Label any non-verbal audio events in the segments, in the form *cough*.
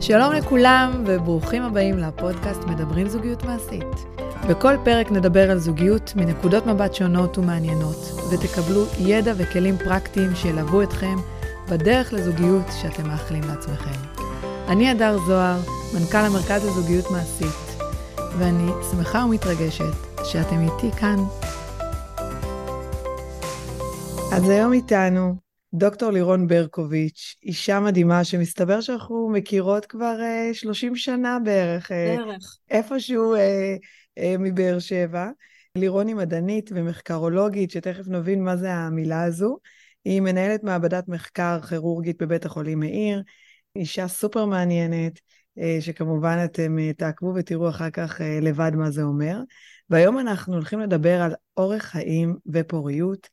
שלום לכולם וברוכים הבאים לפודקאסט מדברים זוגיות מעשית. בכל פרק נדבר על זוגיות מנקודות מבט שונות ומעניינות, ותקבלו ידע וכלים פרקטיים שילוו אתכם בדרך לזוגיות שאתם מאחלים לעצמכם. אני הדר זוהר, מנכ"ל המרכז לזוגיות מעשית, ואני שמחה ומתרגשת שאתם איתי כאן. אז היום איתנו דוקטור לירון ברקוביץ', אישה מדהימה שמסתבר שאנחנו מכירות כבר uh, 30 שנה בערך. אה, בערך. איפשהו uh, uh, מבאר שבע. לירון היא מדענית ומחקרולוגית, שתכף נבין מה זה המילה הזו. היא מנהלת מעבדת מחקר כירורגית בבית החולים מאיר. אישה סופר מעניינת, uh, שכמובן אתם uh, תעקבו ותראו אחר כך uh, לבד מה זה אומר. והיום אנחנו הולכים לדבר על אורח חיים ופוריות,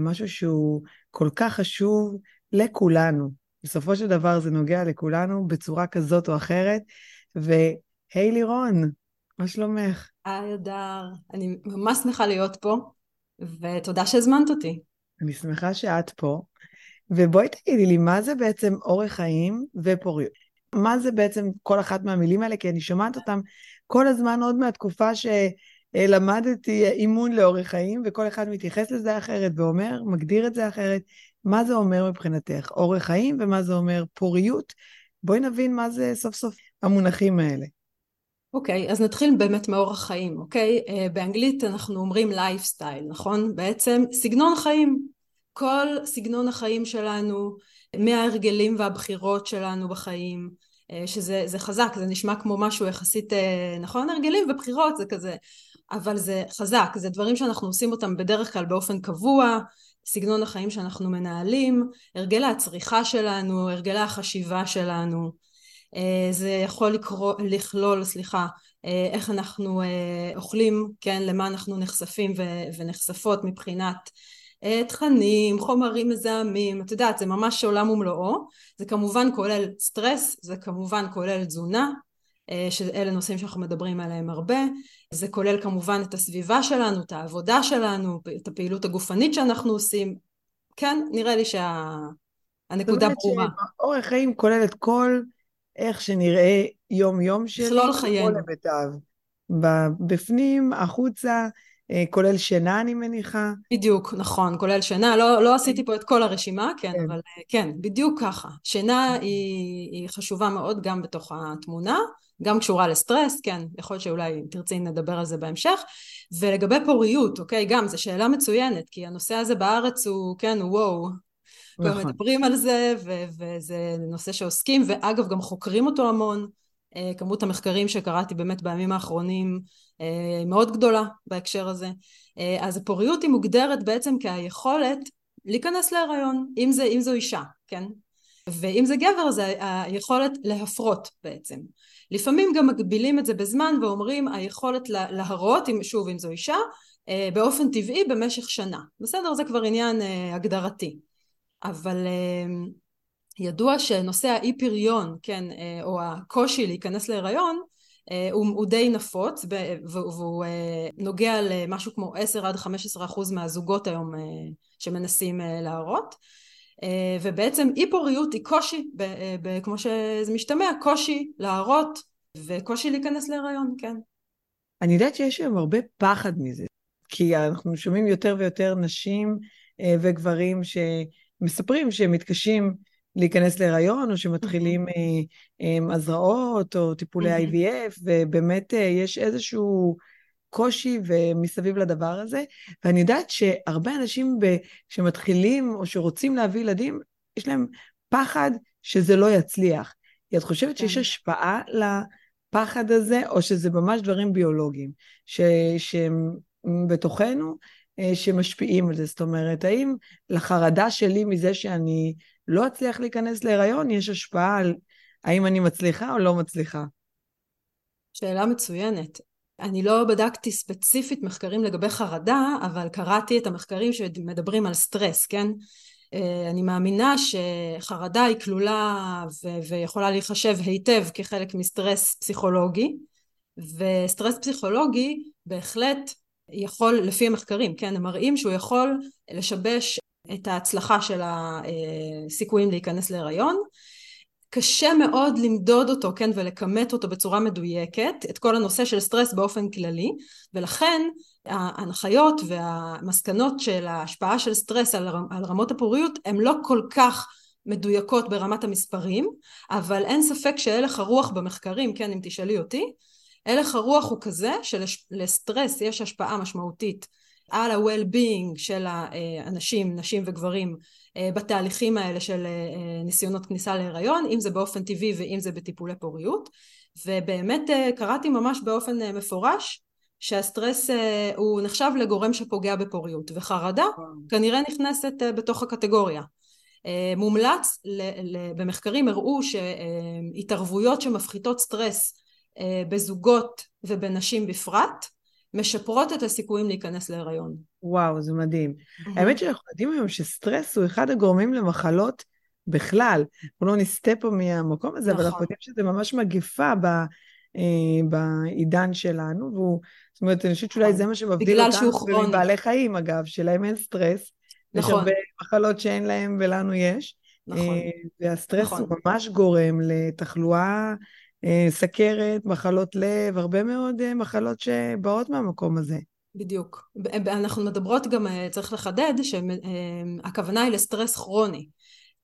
משהו שהוא כל כך חשוב לכולנו. בסופו של דבר זה נוגע לכולנו בצורה כזאת או אחרת. והי לירון, מה שלומך? היי אדר, אני ממש שמחה להיות פה, ותודה שהזמנת אותי. אני שמחה שאת פה, ובואי תגידי לי, מה זה בעצם אורך חיים ופוריות? מה זה בעצם כל אחת מהמילים האלה? כי אני שומעת אותם כל הזמן עוד מהתקופה ש... אה, למדתי אימון לאורך חיים, וכל אחד מתייחס לזה אחרת ואומר, מגדיר את זה אחרת. מה זה אומר מבחינתך, אורך חיים, ומה זה אומר פוריות? בואי נבין מה זה סוף סוף המונחים האלה. אוקיי, okay, אז נתחיל באמת מאורח חיים, אוקיי? Okay? Uh, באנגלית אנחנו אומרים לייפסטייל, נכון? בעצם סגנון חיים. כל סגנון החיים שלנו, מההרגלים והבחירות שלנו בחיים, uh, שזה חזק, זה נשמע כמו משהו יחסית, uh, נכון? הרגלים ובחירות זה כזה אבל זה חזק, זה דברים שאנחנו עושים אותם בדרך כלל באופן קבוע, סגנון החיים שאנחנו מנהלים, הרגלי הצריכה שלנו, הרגלי החשיבה שלנו, אה, זה יכול לקרוא, לכלול, סליחה, אה, איך אנחנו אה, אוכלים, כן, למה אנחנו נחשפים ונחשפות מבחינת תכנים, חומרים מזהמים, את יודעת, זה ממש עולם ומלואו, זה כמובן כולל סטרס, זה כמובן כולל תזונה, שאלה נושאים שאנחנו מדברים עליהם הרבה, זה כולל כמובן את הסביבה שלנו, את העבודה שלנו, את הפעילות הגופנית שאנחנו עושים. כן, נראה לי שהנקודה שה... ברורה. אורח חיים כולל את כל איך שנראה יום-יום שלי, מכלול חיינו. כל היבטיו. בפנים, החוצה, אה, כולל שינה אני מניחה. בדיוק, נכון, כולל שינה. לא, לא עשיתי פה את כל הרשימה, כן, כן. אבל אה, כן, בדיוק ככה. שינה היא, היא חשובה מאוד גם בתוך התמונה. גם קשורה לסטרס, כן, יכול להיות שאולי תרצי נדבר על זה בהמשך. ולגבי פוריות, אוקיי, גם, זו שאלה מצוינת, כי הנושא הזה בארץ הוא, כן, וואו. נכון. ומדברים על זה, ו- וזה נושא שעוסקים, ואגב, גם חוקרים אותו המון. אה, כמות המחקרים שקראתי באמת בימים האחרונים אה, מאוד גדולה בהקשר הזה. אה, אז הפוריות היא מוגדרת בעצם כהיכולת להיכנס להיריון, אם, זה, אם זו אישה, כן? ואם זה גבר זה היכולת להפרות בעצם. לפעמים גם מגבילים את זה בזמן ואומרים היכולת להרות, שוב אם זו אישה, אה, באופן טבעי במשך שנה. בסדר? זה כבר עניין אה, הגדרתי. אבל אה, ידוע שנושא האי פריון, כן, או הקושי להיכנס להיריון, הוא, די נפוץ והוא נוגע למשהו כמו 10 עד 15 אחוז מהזוגות היום שמנסים להראות ובעצם אי פוריות היא קושי, אה, כמו שזה משתמע, קושי להראות וקושי להיכנס להיריון, כן. אני יודעת שיש היום הרבה פחד מזה, כי אנחנו שומעים יותר ויותר נשים אה, וגברים שמספרים שהם מתקשים להיכנס להיריון, או שמתחילים הזרעות, או טיפולי IVF, ובאמת יש איזשהו קושי ומסביב לדבר הזה. ואני יודעת שהרבה אנשים ב, שמתחילים או שרוצים להביא ילדים, יש להם פחד שזה לא יצליח. את חושבת שיש כן. השפעה לפחד הזה, או שזה ממש דברים ביולוגיים ש, שהם בתוכנו, אה, שמשפיעים על זה? זאת אומרת, האם לחרדה שלי מזה שאני לא אצליח להיכנס להיריון, יש השפעה על האם אני מצליחה או לא מצליחה? שאלה מצוינת. אני לא בדקתי ספציפית מחקרים לגבי חרדה, אבל קראתי את המחקרים שמדברים על סטרס, כן? אה, אני מאמינה שחרדה היא כלולה ו- ויכולה להיחשב היטב כחלק מסטרס פסיכולוגי, וסטרס פסיכולוגי בהחלט יכול, לפי המחקרים, כן, הם מראים שהוא יכול לשבש את ההצלחה של הסיכויים להיכנס להיריון. קשה מאוד למדוד אותו, כן, ולכמת אותו בצורה מדויקת, את כל הנושא של סטרס באופן כללי, ולכן ההנחיות והמסקנות של ההשפעה של סטרס על, על רמות הפוריות הן לא כל כך מדויקות ברמת המספרים, אבל אין ספק שהלך הרוח במחקרים, כן, אם תשאלי אותי, הלך הרוח הוא כזה שלסטרס יש השפעה משמעותית על ה-well-being של האנשים, נשים וגברים אה, בתהליכים האלה של אה, ניסיונות כניסה להיריון, אם זה באופן טבעי ואם זה בטיפולי פוריות, ובאמת אה, קראתי ממש באופן מפורש שהסטרס הוא נחשב לגורם שפוגע בפוריות, וחרדה כנראה נכנסת בתוך הקטגוריה. מומלץ, במחקרים הראו שהתערבויות שמפחיתות סטרס בזוגות ובנשים בפרט, משפרות את הסיכויים להיכנס להיריון. וואו, זה מדהים. האמת שאנחנו יודעים היום שסטרס הוא אחד הגורמים למחלות בכלל. אנחנו לא נסטה פה מהמקום הזה, נכון. אבל אנחנו נכון. יודעים שזה ממש מגיפה ב, אה, בעידן שלנו, והוא, זאת אומרת, אני חושבת שאולי נכון. זה מה שמבדיל אותנו מבעלי חיים, אגב, שלהם אין סטרס. נכון. יש הרבה מחלות שאין להם ולנו יש. נכון. אה, והסטרס נכון. הוא ממש גורם לתחלואה אה, סכרת, מחלות לב, הרבה מאוד אה, מחלות שבאות מהמקום הזה. בדיוק. אנחנו מדברות גם, אה, צריך לחדד, שהכוונה היא לסטרס כרוני.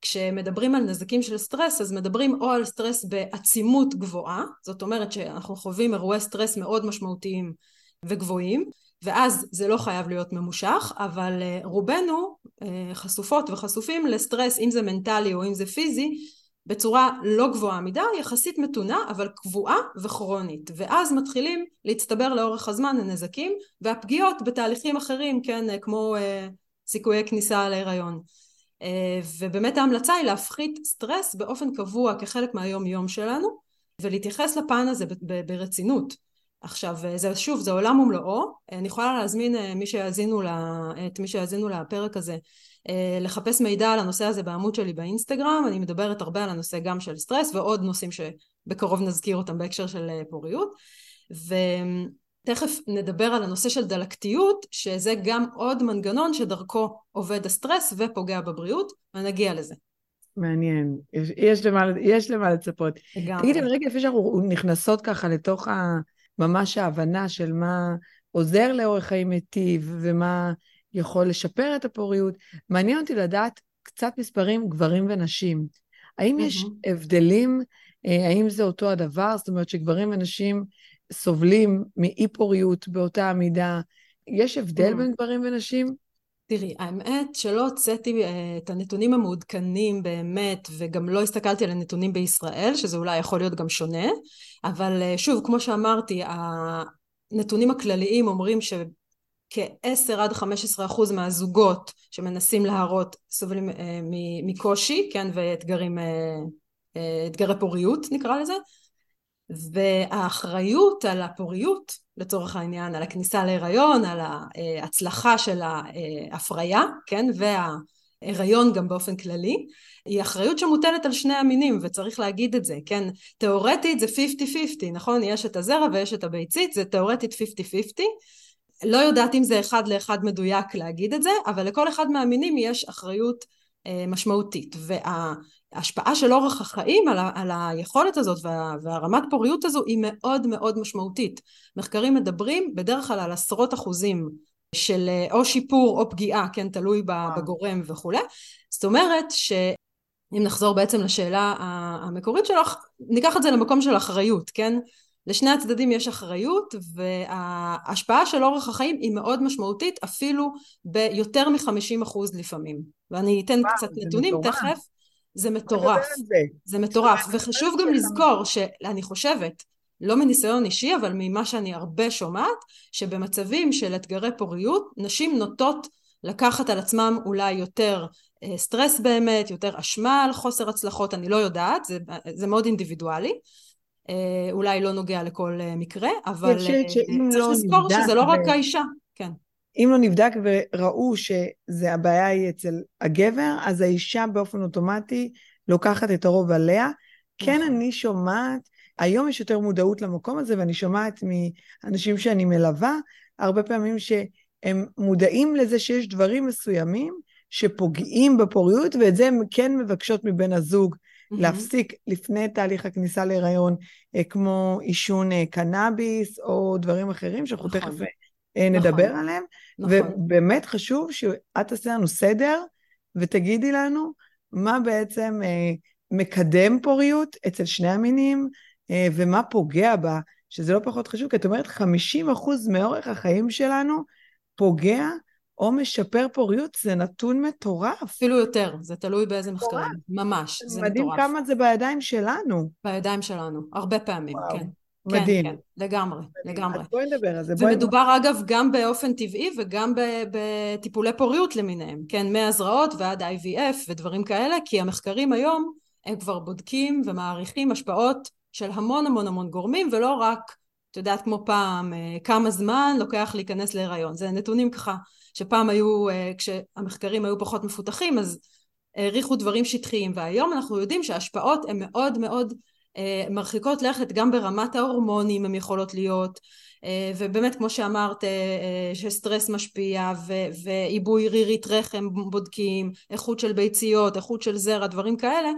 כשמדברים על נזקים של סטרס, אז מדברים או על סטרס בעצימות גבוהה, זאת אומרת שאנחנו חווים אירועי סטרס מאוד משמעותיים וגבוהים, ואז זה לא חייב להיות ממושך, אבל רובנו חשופות וחשופים לסטרס, אם זה מנטלי או אם זה פיזי, בצורה לא גבוהה מדי, יחסית מתונה, אבל קבועה וכרונית. ואז מתחילים להצטבר לאורך הזמן הנזקים והפגיעות בתהליכים אחרים, כן, כמו אה, סיכויי כניסה להיריון. אה, ובאמת ההמלצה היא להפחית סטרס באופן קבוע כחלק מהיום יום שלנו, ולהתייחס לפן הזה ברצינות. עכשיו, אה, זה שוב, זה עולם ומלואו, אני יכולה להזמין אה, מי שיאזינו, לה, את מי שיאזינו לפרק הזה אה, לחפש מידע על הנושא הזה בעמוד שלי באינסטגרם, אני מדברת הרבה על הנושא גם של סטרס ועוד נושאים שבקרוב נזכיר אותם בהקשר של אה, פוריות. ותכף נדבר על הנושא של דלקתיות, שזה גם עוד מנגנון שדרכו עובד הסטרס ופוגע בבריאות, ונגיע לזה. מעניין, יש, יש, למה, יש למה לצפות. תגידי, רגע לפני שאנחנו נכנסות ככה לתוך ה, ממש ההבנה של מה עוזר לאורך חיים מיטיב ומה יכול לשפר את הפוריות. מעניין אותי לדעת קצת מספרים גברים ונשים. האם יש הבדלים? אה, האם זה אותו הדבר? זאת אומרת שגברים ונשים סובלים מאי פוריות באותה המידה? יש הבדל בין גברים ונשים? תראי, האמת שלא הוצאתי אה, את הנתונים המעודכנים באמת, וגם לא הסתכלתי על הנתונים בישראל, שזה אולי יכול להיות גם שונה, אבל אה, שוב, כמו שאמרתי, הנתונים הכלליים אומרים ש... כ-10 עד 15 אחוז מהזוגות שמנסים להרות סובלים אה, מקושי, כן, ואתגרים, אה, אה, אתגרי פוריות נקרא לזה, והאחריות על הפוריות לצורך העניין, על הכניסה להיריון, על ההצלחה של ההפריה, כן, וההיריון גם באופן כללי, היא אחריות שמוטלת על שני המינים וצריך להגיד את זה, כן? תאורטית זה 50-50, נכון? יש את הזרע ויש את הביצית, זה תאורטית 50-50 לא יודעת אם זה אחד לאחד מדויק להגיד את זה, אבל לכל אחד מהמינים יש אחריות אה, משמעותית. וההשפעה של אורח החיים על, ה, על היכולת הזאת וה, והרמת פוריות הזו היא מאוד מאוד משמעותית. מחקרים מדברים בדרך כלל על עשרות אחוזים של אה, או שיפור או פגיעה, כן, תלוי בגורם וכולי. זאת אומרת ש... אם נחזור בעצם לשאלה המקורית שלך, ניקח את זה למקום של אחריות, כן? לשני הצדדים יש אחריות וההשפעה של אורח החיים היא מאוד משמעותית אפילו ביותר מחמישים אחוז לפעמים ואני אתן וואו, קצת נתונים מטורף. תכף זה מטורף זה. זה מטורף וחשוב גם לזכור שאני חושבת לא מניסיון אישי אבל ממה שאני הרבה שומעת שבמצבים של אתגרי פוריות נשים נוטות לקחת על עצמם אולי יותר אה, סטרס באמת, יותר אשמה על חוסר הצלחות, אני לא יודעת, זה, זה מאוד אינדיבידואלי. אה, אולי לא נוגע לכל אה, מקרה, אבל אה, צריך לא לזכור שזה לא רק ו... האישה, כן. אם לא נבדק וראו שהבעיה היא אצל הגבר, אז האישה באופן אוטומטי לוקחת את הרוב עליה. כן, נכון. אני שומעת, היום יש יותר מודעות למקום הזה, ואני שומעת מאנשים שאני מלווה, הרבה פעמים שהם מודעים לזה שיש דברים מסוימים שפוגעים בפוריות, ואת זה הם כן מבקשות מבן הזוג mm-hmm. להפסיק לפני תהליך הכניסה להיריון, אה, כמו עישון אה, קנאביס או דברים אחרים, שאנחנו נכון. תכף אה, נדבר נכון. עליהם. נכון. ובאמת חשוב שאת תעשה לנו סדר ותגידי לנו מה בעצם מקדם פוריות אצל שני המינים, ומה פוגע בה, שזה לא פחות חשוב, כי את אומרת 50% מאורך החיים שלנו פוגע או משפר פוריות, זה נתון מטורף. אפילו יותר, זה תלוי באיזה מחקרים, ממש, זה מטורף. מדהים כמה זה בידיים שלנו. בידיים שלנו, הרבה פעמים, וואו. כן. מדהים. כן, כן, לגמרי, מדהים. לגמרי. אז בואי נדבר על זה. ומדובר בואי... אגב גם באופן טבעי וגם בטיפולי פוריות למיניהם, כן, מהזרעות ועד IVF ודברים כאלה, כי המחקרים היום הם כבר בודקים ומעריכים השפעות של המון המון המון גורמים, ולא רק, את יודעת, כמו פעם, אה, כמה זמן לוקח להיכנס להיריון. זה נתונים ככה שפעם היו, אה, כשהמחקרים היו פחות מפותחים, אז העריכו דברים שטחיים, והיום אנחנו יודעים שההשפעות הן מאוד מאוד אה, מרחיקות לכת, גם ברמת ההורמונים הן יכולות להיות, אה, ובאמת כמו שאמרת שסטרס משפיע ועיבוי רירית רחם בודקים, איכות של ביציות, איכות של זרע, דברים כאלה,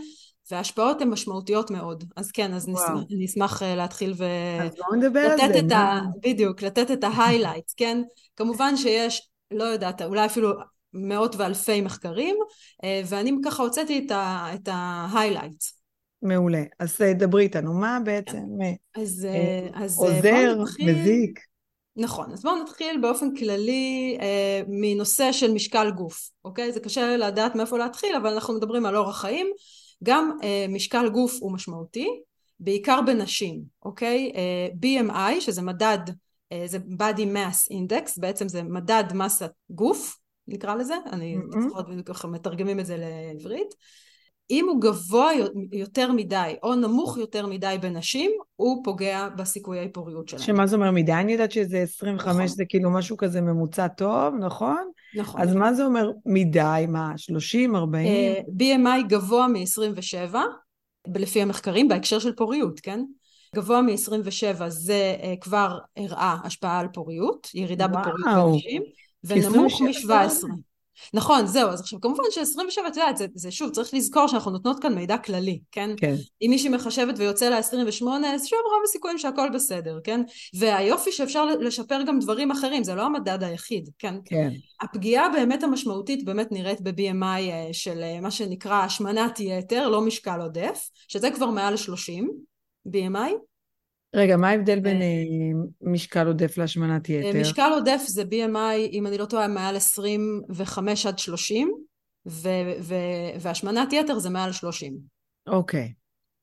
וההשפעות הן משמעותיות מאוד. אז כן, אז נשמח, אני אשמח להתחיל ו... אז בואו נדבר על זה. את ה... בדיוק, לתת את ההיילייטס, כן? כמובן שיש לא יודעת, אולי אפילו מאות ואלפי מחקרים, אה, ואני ככה הוצאתי את ה-highlights. מעולה. אז אה, דברי איתנו, מה בעצם כן. אז, אה, אז עוזר, נתחיל... מזיק? נכון, אז בואו נתחיל באופן כללי אה, מנושא של משקל גוף, אוקיי? זה קשה לדעת מאיפה להתחיל, אבל אנחנו מדברים על אורח חיים. גם אה, משקל גוף הוא משמעותי, בעיקר בנשים, אוקיי? אה, BMI, שזה מדד זה body mass index, בעצם זה מדד מסת גוף, נקרא לזה, אני זוכרת mm-hmm. ככה מתרגמים את זה לעברית. אם הוא גבוה יותר מדי או נמוך יותר מדי בנשים, הוא פוגע בסיכויי פוריות שלהם. שמה זה אומר מדי? אני יודעת שזה 25 נכון. זה כאילו משהו כזה ממוצע טוב, נכון? נכון. אז מה זה אומר מדי? מה, 30, 40? Uh, BMI גבוה מ-27, לפי המחקרים, בהקשר של פוריות, כן? גבוה מ-27 זה uh, כבר הראה השפעה על פוריות, ירידה וואו. בפוריות בנשים, ונמוך מ-17. נכון, זהו, אז עכשיו כמובן ש-27, את יודעת, זה, זה שוב, צריך לזכור שאנחנו נותנות כאן מידע כללי, כן? כן. אם מישהי מחשבת ויוצא לה 28, אז שוב רוב הסיכויים שהכל בסדר, כן? והיופי שאפשר לשפר גם דברים אחרים, זה לא המדד היחיד, כן? כן. הפגיעה באמת המשמעותית באמת נראית ב-BMI אה, של אה, מה שנקרא השמנת יתר, לא משקל עודף, שזה כבר מעל 30, BMI. רגע, מה ההבדל בין אה, משקל עודף להשמנת יתר? אה, משקל עודף זה BMI, אם אני לא טועה, מעל 25 עד 30, ו- ו- והשמנת יתר זה מעל 30. אוקיי.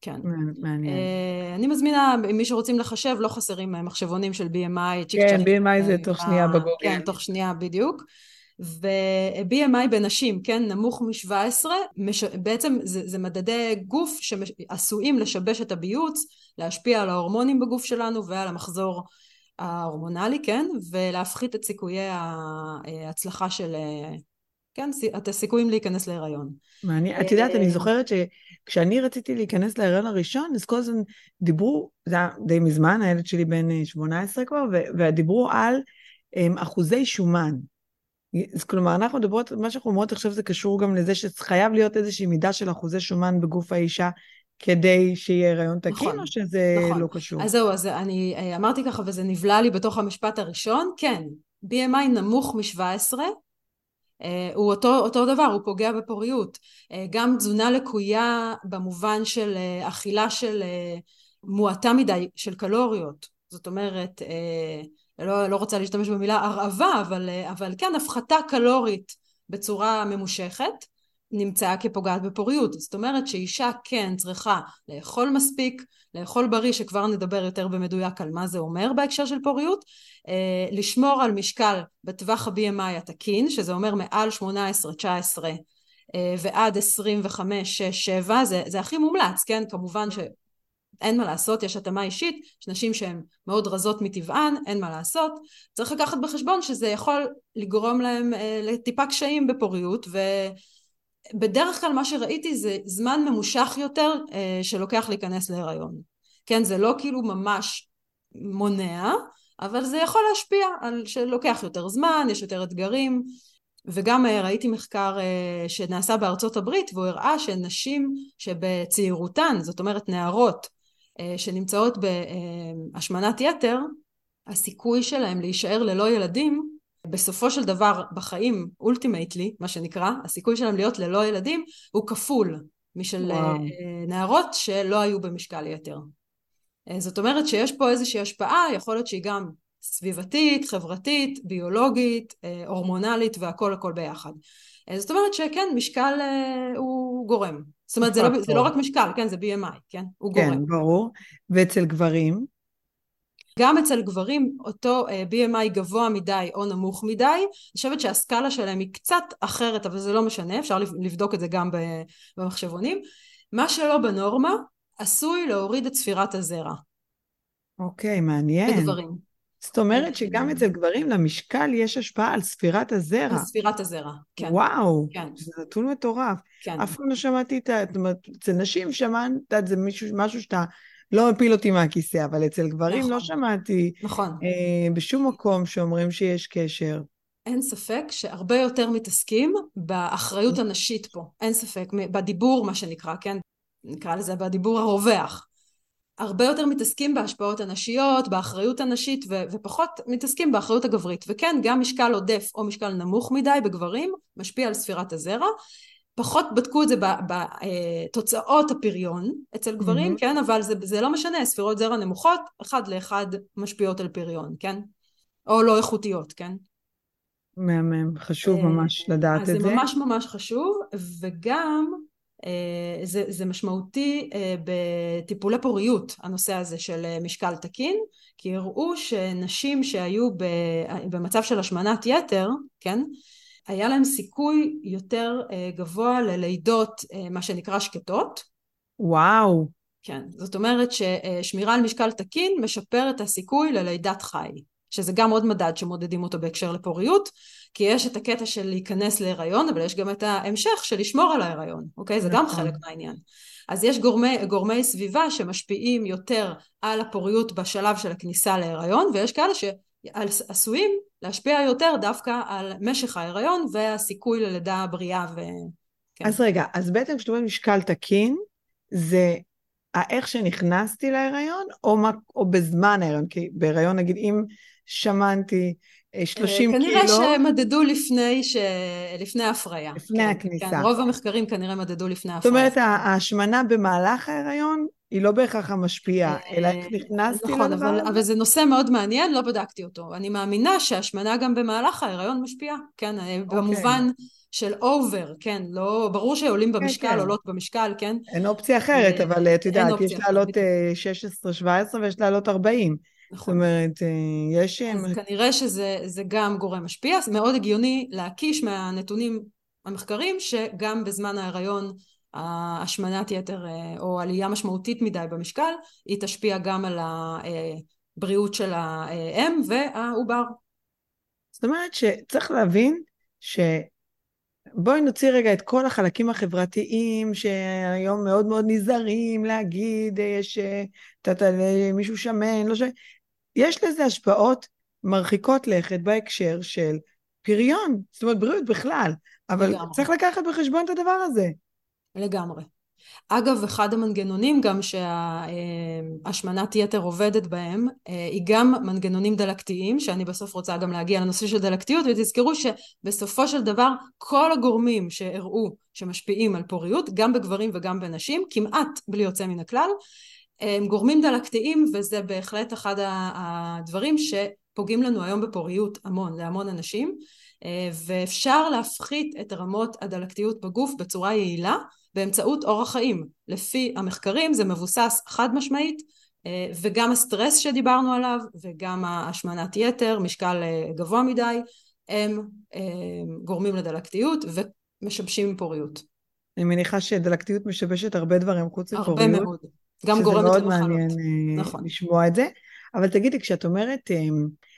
כן. מעניין. אני מזמינה, מי שרוצים לחשב, לא חסרים מחשבונים של BMI. כן, BMI זה תוך שנייה בגוגל. כן, תוך שנייה בדיוק. ו-BMI בנשים, כן, נמוך מ-17, מש... בעצם זה, זה מדדי גוף שעשויים לשבש את הביוץ, להשפיע על ההורמונים בגוף שלנו ועל המחזור ההורמונלי, כן, ולהפחית את סיכויי ההצלחה של, כן, את הסיכויים להיכנס להיריון. מעניין, את יודעת, אני זוכרת שכשאני רציתי להיכנס להיריון הראשון, אז כל הזמן דיברו, זה היה די מזמן, הילד שלי בן 18 כבר, ודיברו על אחוזי שומן. אז כלומר, אנחנו מדברות, מה שאנחנו אומרות עכשיו זה קשור גם לזה שחייב להיות איזושהי מידה של אחוזי שומן בגוף האישה כדי שיהיה הריון תקין, נכון, או שזה נכון. לא קשור? אז זהו, אז אני אה, אמרתי ככה וזה נבלע לי בתוך המשפט הראשון, כן, BMI נמוך מ-17, אה, הוא אותו, אותו דבר, הוא פוגע בפוריות. אה, גם תזונה לקויה במובן של אכילה של מועטה מדי של קלוריות, זאת אומרת, לא, לא רוצה להשתמש במילה הרעבה, אבל, אבל כן, הפחתה קלורית בצורה ממושכת נמצאה כפוגעת בפוריות. זאת אומרת שאישה כן צריכה לאכול מספיק, לאכול בריא, שכבר נדבר יותר במדויק על מה זה אומר בהקשר של פוריות, אה, לשמור על משקל בטווח ה-BMI התקין, שזה אומר מעל 18-19 אה, ועד 25, 6, 7, זה, זה הכי מומלץ, כן? כמובן ש... אין מה לעשות, יש התאמה אישית, יש נשים שהן מאוד רזות מטבען, אין מה לעשות. צריך לקחת בחשבון שזה יכול לגרום להם אה, לטיפה קשיים בפוריות, ובדרך כלל מה שראיתי זה זמן ממושך יותר אה, שלוקח להיכנס להיריון. כן, זה לא כאילו ממש מונע, אבל זה יכול להשפיע על שלוקח יותר זמן, יש יותר אתגרים. וגם ראיתי מחקר שנעשה בארצות הברית והוא הראה שנשים שבצעירותן, זאת אומרת נערות שנמצאות בהשמנת יתר, הסיכוי שלהם להישאר ללא ילדים בסופו של דבר בחיים אולטימייטלי מה שנקרא הסיכוי שלהם להיות ללא ילדים הוא כפול משל וואו. נערות שלא היו במשקל יתר זאת אומרת שיש פה איזושהי השפעה יכול להיות שהיא גם סביבתית, חברתית, ביולוגית, הורמונלית והכל הכל ביחד. זאת אומרת שכן, משקל הוא גורם. זאת אומרת, זה לא, זה לא רק משקל, כן, זה BMI, כן? הוא כן, גורם. כן, ברור. ואצל גברים? גם אצל גברים אותו BMI גבוה מדי או נמוך מדי, אני חושבת שהסקאלה שלהם היא קצת אחרת, אבל זה לא משנה, אפשר לבדוק את זה גם במחשבונים. מה שלא בנורמה, עשוי להוריד את ספירת הזרע. אוקיי, מעניין. בגברים. זאת אומרת שגם אצל גברים למשקל יש השפעה על ספירת הזרע. על ספירת הזרע, כן. וואו, כן. זה נתון מטורף. כן. אף פעם לא שמעתי את ה... זאת אומרת, אצל נשים שמעת, זה מישהו, משהו שאתה לא מפיל אותי מהכיסא, אבל אצל גברים נכון. לא שמעתי נכון. אה, בשום מקום שאומרים שיש קשר. אין ספק שהרבה יותר מתעסקים באחריות הנשית פה, אין ספק, בדיבור מה שנקרא, כן? נקרא לזה בדיבור הרווח. הרבה יותר מתעסקים בהשפעות הנשיות, באחריות הנשית, ו- ופחות מתעסקים באחריות הגברית. וכן, גם משקל עודף או משקל נמוך מדי בגברים משפיע על ספירת הזרע. פחות בדקו את זה בתוצאות הפריון אצל גברים, mm-hmm. כן? אבל זה, זה לא משנה, ספירות זרע נמוכות, אחד לאחד משפיעות על פריון, כן? או לא איכותיות, כן? מהמם, חשוב ממש לדעת את זה. אז זה ממש ממש חשוב, וגם זה, זה משמעותי בטיפולי פוריות, הנושא הזה של משקל תקין, כי הראו שנשים שהיו במצב של השמנת יתר, כן? היה להם סיכוי יותר גבוה ללידות מה שנקרא שקטות. וואו. כן, זאת אומרת ששמירה על משקל תקין משפר את הסיכוי ללידת חי, שזה גם עוד מדד שמודדים אותו בהקשר לפוריות, כי יש את הקטע של להיכנס להיריון, אבל יש גם את ההמשך של לשמור על ההיריון, אוקיי? זה גם חלק מהעניין. אז יש גורמי, גורמי סביבה שמשפיעים יותר על הפוריות בשלב של הכניסה להיריון, ויש כאלה שעשויים להשפיע יותר דווקא על משך ההיריון והסיכוי ללידה בריאה ו... כן. אז רגע, אז בעצם כשאתה אומר משקל תקין, זה איך שנכנסתי להיריון, או, מה, או בזמן ההיריון? כי בהיריון נגיד אם שמנתי 30 כנראה קילו... כנראה שמדדו לפני, ש... לפני ההפריה. לפני כן, הכניסה. כן, רוב המחקרים כנראה מדדו לפני ההפריה. זאת אומרת, ההשמנה במהלך ההיריון היא לא בהכרח המשפיעה, אלא איך נכנסתי נכון, לדבר אבל, הזה? אבל זה נושא מאוד מעניין, לא בדקתי אותו. אני מאמינה שהשמנה גם במהלך ההיריון משפיעה, כן, okay. במובן של אובר, כן, לא, ברור שעולים במשקל, כן. עולות במשקל, כן. אין אופציה אחרת, אבל את יודעת, יש לעלות 16-17 ויש לעלות 40. נכון. זאת אומרת, יש... אז כנראה שזה גם גורם משפיע, זה מאוד הגיוני להקיש מהנתונים המחקרים שגם בזמן ההיריון השמנת יתר או עלייה משמעותית מדי במשקל, היא תשפיע גם על הבריאות של האם והעובר. זאת אומרת שצריך להבין ש... בואי נוציא רגע את כל החלקים החברתיים שהיום מאוד מאוד נזהרים להגיד, יש מישהו שמן, לא ש... יש לזה השפעות מרחיקות לכת בהקשר של פריון, זאת אומרת בריאות בכלל, אבל לגמרי. צריך לקחת בחשבון את הדבר הזה. לגמרי. אגב, אחד המנגנונים גם שהשמנת יתר עובדת בהם, היא גם מנגנונים דלקתיים, שאני בסוף רוצה גם להגיע לנושא של דלקתיות, ותזכרו שבסופו של דבר כל הגורמים שהראו שמשפיעים על פוריות, גם בגברים וגם בנשים, כמעט בלי יוצא מן הכלל, הם גורמים דלקתיים וזה בהחלט אחד הדברים שפוגעים לנו היום בפוריות המון, להמון אנשים ואפשר להפחית את רמות הדלקתיות בגוף בצורה יעילה באמצעות אורח חיים. לפי המחקרים זה מבוסס חד משמעית וגם הסטרס שדיברנו עליו וגם השמנת יתר, משקל גבוה מדי, הם גורמים לדלקתיות ומשבשים פוריות. אני מניחה שדלקתיות משבשת הרבה דברים חוץ מפוריות. הרבה מאוד. גם גורמת למחלות. שזה מאוד מעניין נכון. לשמוע את זה. אבל תגידי, כשאת אומרת,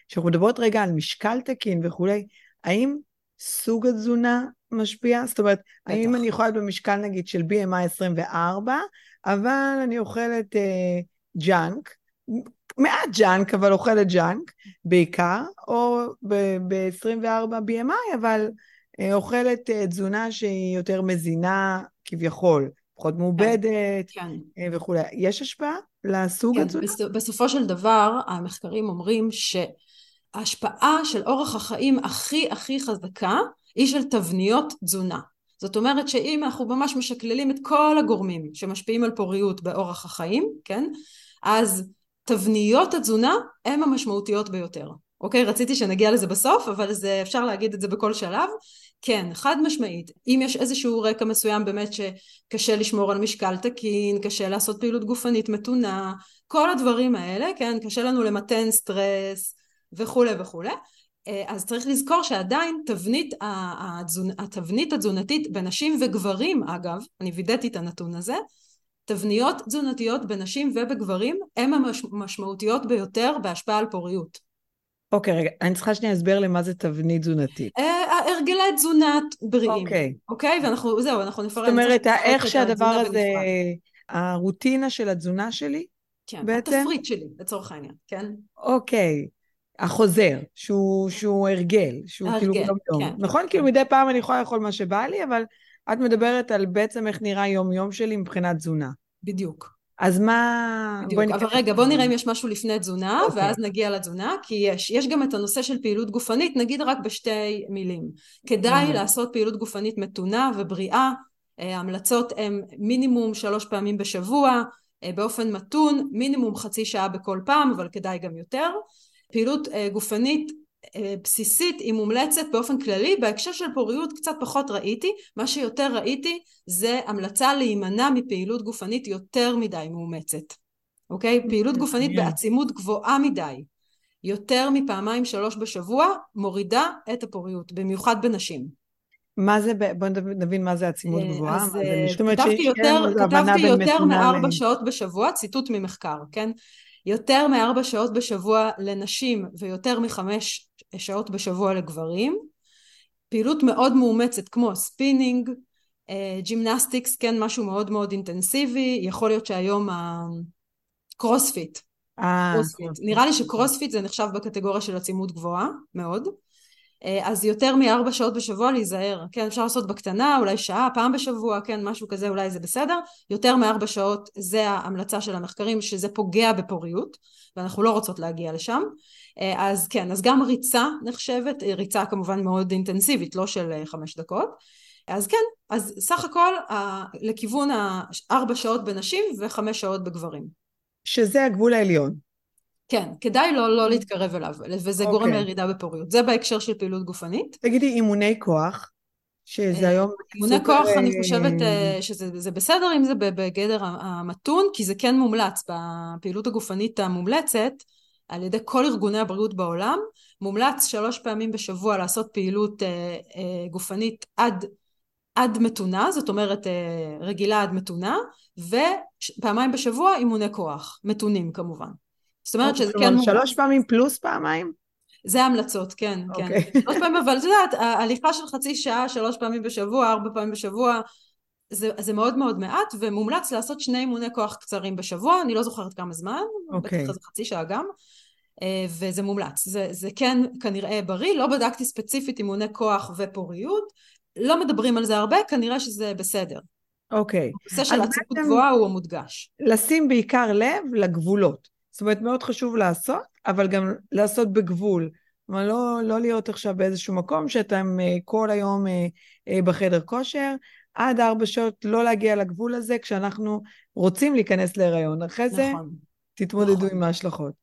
כשאנחנו מדברות רגע על משקל תקין וכולי, האם סוג התזונה משפיע? זאת אומרת, בטח. האם אני יכולה להיות במשקל נגיד של BMI 24, אבל אני אוכלת אה, ג'אנק, מעט ג'אנק, אבל אוכלת ג'אנק בעיקר, או ב-24 BMI, אבל אה, אוכלת אה, תזונה שהיא יותר מזינה כביכול, פחות מעובדת כן. אה, וכולי. יש השפעה לסוג כן, התזונה? בס- בסופו של דבר, המחקרים אומרים שההשפעה של אורח החיים הכי הכי חזקה היא של תבניות תזונה. זאת אומרת שאם אנחנו ממש משקללים את כל הגורמים שמשפיעים על פוריות באורח החיים, כן? אז תבניות התזונה הן המשמעותיות ביותר. אוקיי? רציתי שנגיע לזה בסוף, אבל זה, אפשר להגיד את זה בכל שלב. כן, חד משמעית. אם יש איזשהו רקע מסוים באמת שקשה לשמור על משקל תקין, קשה לעשות פעילות גופנית מתונה, כל הדברים האלה, כן? קשה לנו למתן סטרס וכולי וכולי. אז צריך לזכור שעדיין תבנית, התזונ... התבנית התזונתית בנשים וגברים, אגב, אני וידאתי את הנתון הזה, תבניות תזונתיות בנשים ובגברים הן המשמעותיות ביותר בהשפעה על פוריות. אוקיי, רגע, אני צריכה שנייה הסבר למה זה תבנית תזונתית. הרגלי תזונת בריאים. אוקיי. אוקיי? ואנחנו, זהו, אנחנו נפרט. זאת אומרת, איך שהדבר הזה, הרוטינה של התזונה שלי, כן, בעצם? התפריט שלי, לצורך העניין, כן? אוקיי. החוזר, שהוא, שהוא הרגל, שהוא הרגל, כאילו יום יום. כן. נכון? כאילו מדי פעם אני יכולה לאכול מה שבא לי, אבל את מדברת על בעצם איך נראה יום יום שלי מבחינת תזונה. בדיוק. אז מה... בדיוק, אבל רגע, בוא נראה אם יש משהו לפני תזונה, okay. ואז נגיע לתזונה, כי יש. יש גם את הנושא של פעילות גופנית, נגיד רק בשתי מילים. כדאי mm-hmm. לעשות פעילות גופנית מתונה ובריאה. ההמלצות הן מינימום שלוש פעמים בשבוע, באופן מתון, מינימום חצי שעה בכל פעם, אבל כדאי גם יותר. פעילות גופנית בסיסית היא מומלצת באופן כללי, בהקשר של פוריות קצת פחות ראיתי, מה שיותר ראיתי זה המלצה להימנע מפעילות גופנית יותר מדי מאומצת, אוקיי? פעילות גופנית בעצימות גבוהה מדי, יותר מפעמיים שלוש בשבוע, מורידה את הפוריות, במיוחד בנשים. מה זה, בוא נבין מה זה עצימות גבוהה. אז כתבתי יותר, כתבתי יותר מארבע שעות בשבוע, ציטוט ממחקר, כן? יותר מארבע שעות בשבוע לנשים ויותר מחמש שעות בשבוע לגברים. פעילות מאוד מאומצת כמו ספינינג, gymnastics, כן, משהו מאוד מאוד אינטנסיבי, יכול להיות שהיום הקרוספיט. קרוספיט. נראה לי שקרוספיט זה נחשב בקטגוריה של עצימות גבוהה, מאוד. אז יותר מארבע שעות בשבוע להיזהר, כן, אפשר לעשות בקטנה, אולי שעה, פעם בשבוע, כן, משהו כזה, אולי זה בסדר. יותר מארבע שעות זה ההמלצה של המחקרים, שזה פוגע בפוריות, ואנחנו לא רוצות להגיע לשם. אז כן, אז גם ריצה נחשבת, ריצה כמובן מאוד אינטנסיבית, לא של חמש דקות. אז כן, אז סך הכל לכיוון הארבע שעות בנשים וחמש שעות בגברים. שזה הגבול העליון. כן, כדאי לא, לא להתקרב אליו, וזה okay. גורם לירידה בפוריות. זה בהקשר של פעילות גופנית. תגידי, אימוני כוח, שזה היום... אימוני כוח, אני חושבת שזה בסדר אם זה בגדר המתון, כי זה כן מומלץ בפעילות הגופנית המומלצת, על ידי כל ארגוני הבריאות בעולם, מומלץ שלוש פעמים בשבוע לעשות פעילות אה, אה, גופנית עד, עד מתונה, זאת אומרת אה, רגילה עד מתונה, ופעמיים בשבוע אימוני כוח, מתונים כמובן. זאת אומרת שזה כן מומלץ. שלוש פעמים פלוס פעמיים? זה המלצות, כן, okay. כן. אוקיי. שלוש פעמים, אבל את יודעת, ההליכה של חצי שעה, שלוש פעמים בשבוע, ארבע פעמים בשבוע, זה, זה מאוד מאוד מעט, ומומלץ לעשות שני אימוני כוח קצרים בשבוע, אני לא זוכרת כמה זמן, okay. אוקיי. בטח איזה חצי שעה גם, וזה מומלץ. זה, זה כן כנראה בריא, לא בדקתי ספציפית אימוני כוח ופוריות, לא מדברים על זה הרבה, כנראה שזה בסדר. אוקיי. Okay. הנושא של עצמות גבוהה הוא המודגש. לשים בעיקר לב לגבולות. זאת אומרת, מאוד חשוב לעשות, אבל גם לעשות בגבול. כלומר, לא, לא להיות עכשיו באיזשהו מקום שאתם כל היום בחדר כושר, עד ארבע שעות לא להגיע לגבול הזה כשאנחנו רוצים להיכנס להיריון. אחרי זה נכון, תתמודדו נכון. עם ההשלכות.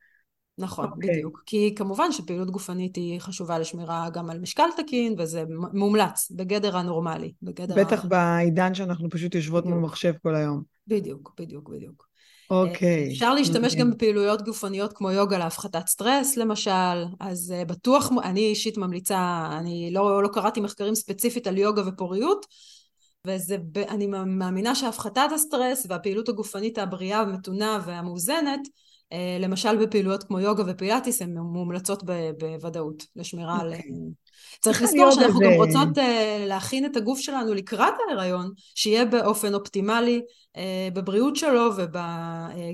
נכון, אוקיי. בדיוק. כי כמובן שפעילות גופנית היא חשובה לשמירה גם על משקל תקין, וזה מומלץ, בגדר הנורמלי. בגדר בטח ה... בעידן שאנחנו פשוט יושבות מול בדיוק. מחשב כל היום. בדיוק, בדיוק, בדיוק. אוקיי. אפשר להשתמש אוקיי. גם בפעילויות גופניות כמו יוגה להפחתת סטרס למשל, אז אה, בטוח, אני אישית ממליצה, אני לא, לא קראתי מחקרים ספציפית על יוגה ופוריות, ואני מאמינה שהפחתת הסטרס והפעילות הגופנית הבריאה המתונה והמאוזנת, אה, למשל בפעילויות כמו יוגה ופילאטיס, הן מומלצות בוודאות לשמירה על... צריך לזכור שאנחנו גם רוצות אה, להכין את הגוף שלנו לקראת ההיריון, שיהיה באופן אופטימלי אה, בבריאות שלו וב... אה,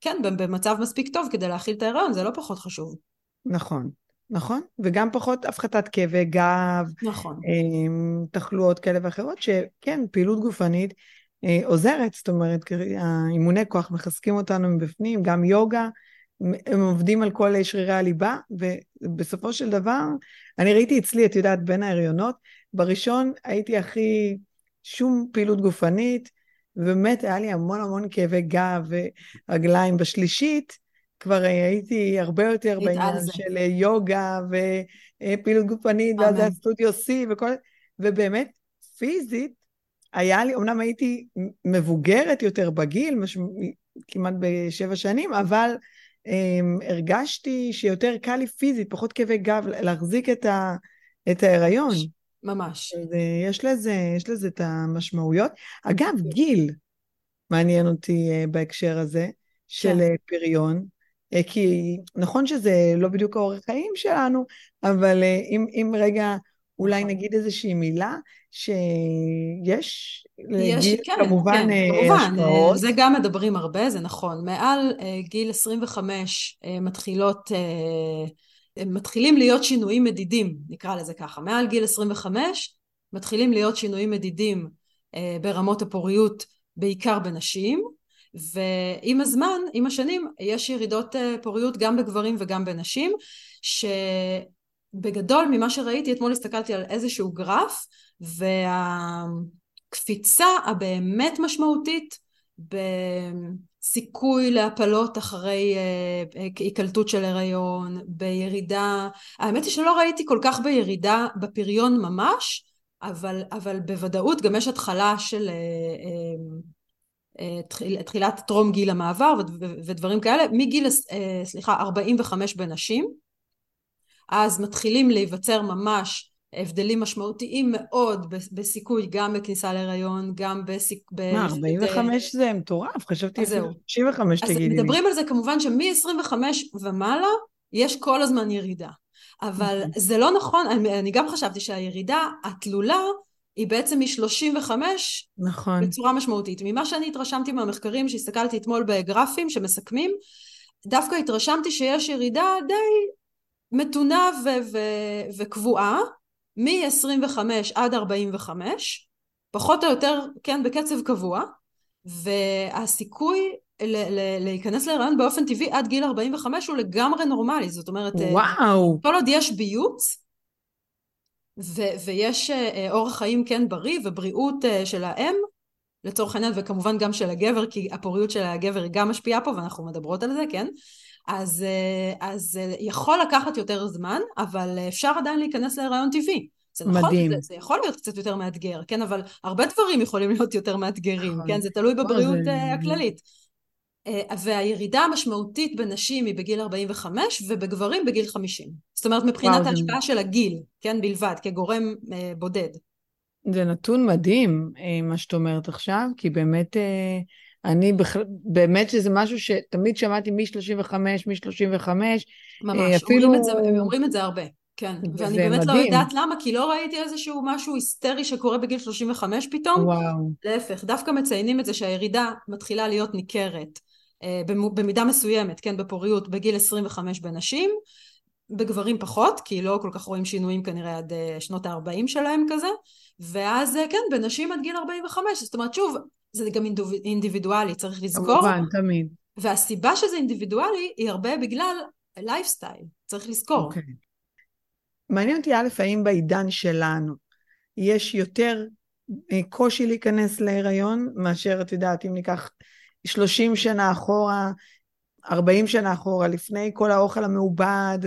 כן, במצב מספיק טוב כדי להכיל את ההיריון, זה לא פחות חשוב. נכון. נכון, וגם פחות הפחתת כאבי גב, נכון. תחלואות כאלה ואחרות, שכן, פעילות גופנית עוזרת, זאת אומרת, האימוני כוח מחזקים אותנו מבפנים, גם יוגה, הם עובדים על כל שרירי הליבה, ובסופו של דבר, אני ראיתי אצלי, את יודעת, בין ההריונות, בראשון הייתי הכי, שום פעילות גופנית, ובאמת היה לי המון המון כאבי גב ורגליים. בשלישית, כבר הייתי הרבה יותר בעניין של יוגה ופעילות גופנית, ואז זה הסטודיו C וכל... ובאמת, פיזית, היה לי, אמנם הייתי מבוגרת יותר בגיל, מש... כמעט בשבע שנים, אבל הרגשתי שיותר קל לי פיזית, פחות כאבי גב, להחזיק את, ה... את ההיריון. ממש. יש לזה, יש לזה את המשמעויות. אגב, גיל מעניין אותי uh, בהקשר הזה, של כן. פריון. אה, כי נכון שזה לא בדיוק האורח חיים שלנו, אבל אה, אם, אם רגע אולי נכון. נגיד איזושהי מילה, שיש יש, לגיל כן, כמובן כן, כמובן, השפעות. זה גם מדברים הרבה, זה נכון. מעל גיל 25 מתחילות, מתחילים להיות שינויים מדידים, נקרא לזה ככה. מעל גיל 25 מתחילים להיות שינויים מדידים ברמות הפוריות, בעיקר בנשים. ועם הזמן, עם השנים, יש ירידות אה, פוריות גם בגברים וגם בנשים, שבגדול ממה שראיתי, אתמול הסתכלתי על איזשהו גרף, והקפיצה הבאמת משמעותית בסיכוי להפלות אחרי היקלטות של הריון, בירידה, האמת היא שלא ראיתי כל כך בירידה בפריון ממש, אבל, אבל בוודאות גם יש התחלה של אה, אה, תחילת טרום גיל המעבר ודברים כאלה, מגיל, אה, סליחה, 45 בנשים, אז מתחילים להיווצר ממש הבדלים משמעותיים מאוד בסיכוי גם בכניסה להיריון, גם בסיכ... מה, 45 זה מטורף, חשבתי אפילו 65 תגידי לי. אז מדברים על זה כמובן שמ-25 ומעלה יש כל הזמן ירידה. אבל אוקיי. זה לא נכון, אני, אני גם חשבתי שהירידה התלולה היא בעצם מ-35 נכון. בצורה משמעותית. ממה שאני התרשמתי מהמחקרים שהסתכלתי אתמול בגרפים שמסכמים, דווקא התרשמתי שיש ירידה די מתונה ו- ו- וקבועה מ-25 עד 45, פחות או יותר, כן, בקצב קבוע, והסיכוי ל- ל- להיכנס להיריון באופן טבעי עד גיל 45 הוא לגמרי נורמלי, זאת אומרת, אה, וואו. כל עוד יש ביוץ, ו- ויש uh, אורח חיים כן בריא ובריאות uh, של האם לצורך העניין וכמובן גם של הגבר כי הפוריות של הגבר היא גם משפיעה פה ואנחנו מדברות על זה כן אז, uh, אז uh, יכול לקחת יותר זמן אבל אפשר עדיין להיכנס להיריון טבעי זה נכון, מדהים. זה, זה יכול להיות קצת יותר מאתגר, כן, אבל הרבה דברים יכולים להיות יותר מאתגרים, נכון. כן, זה תלוי בבריאות זה... הכללית. אה, והירידה המשמעותית בנשים היא בגיל 45 ובגברים בגיל 50. זאת אומרת מבחינת ההשפעה זה... של הגיל, כן, בלבד, כגורם אה, בודד. זה נתון מדהים, אה, מה שאת אומרת עכשיו, כי באמת, אה, אני בכלל, באמת שזה משהו שתמיד שמעתי מ-35, מ-35, ממש, אפילו... אומרים את זה, הם אומרים את זה הרבה. כן, ואני באמת לא מדהים. לא יודעת למה, כי לא ראיתי איזשהו משהו היסטרי שקורה בגיל 35 פתאום. וואו. להפך, דווקא מציינים את זה שהירידה מתחילה להיות ניכרת. אה, במידה מסוימת, כן, בפוריות בגיל 25 בנשים, בגברים פחות, כי לא כל כך רואים שינויים כנראה עד אה, שנות ה-40 שלהם כזה, ואז אה, כן, בנשים עד גיל 45, זאת אומרת שוב, זה גם אינדיבידואלי, צריך לזכור. כמובן, תמיד. והסיבה שזה אינדיבידואלי היא הרבה בגלל לייפסטייל, צריך לזכור. Okay. אוקיי. מעניין אותי א', האם בעידן שלנו יש יותר קושי להיכנס להיריון מאשר, את יודעת, אם ניקח 30 שנה אחורה, 40 שנה אחורה, לפני כל האוכל המעובד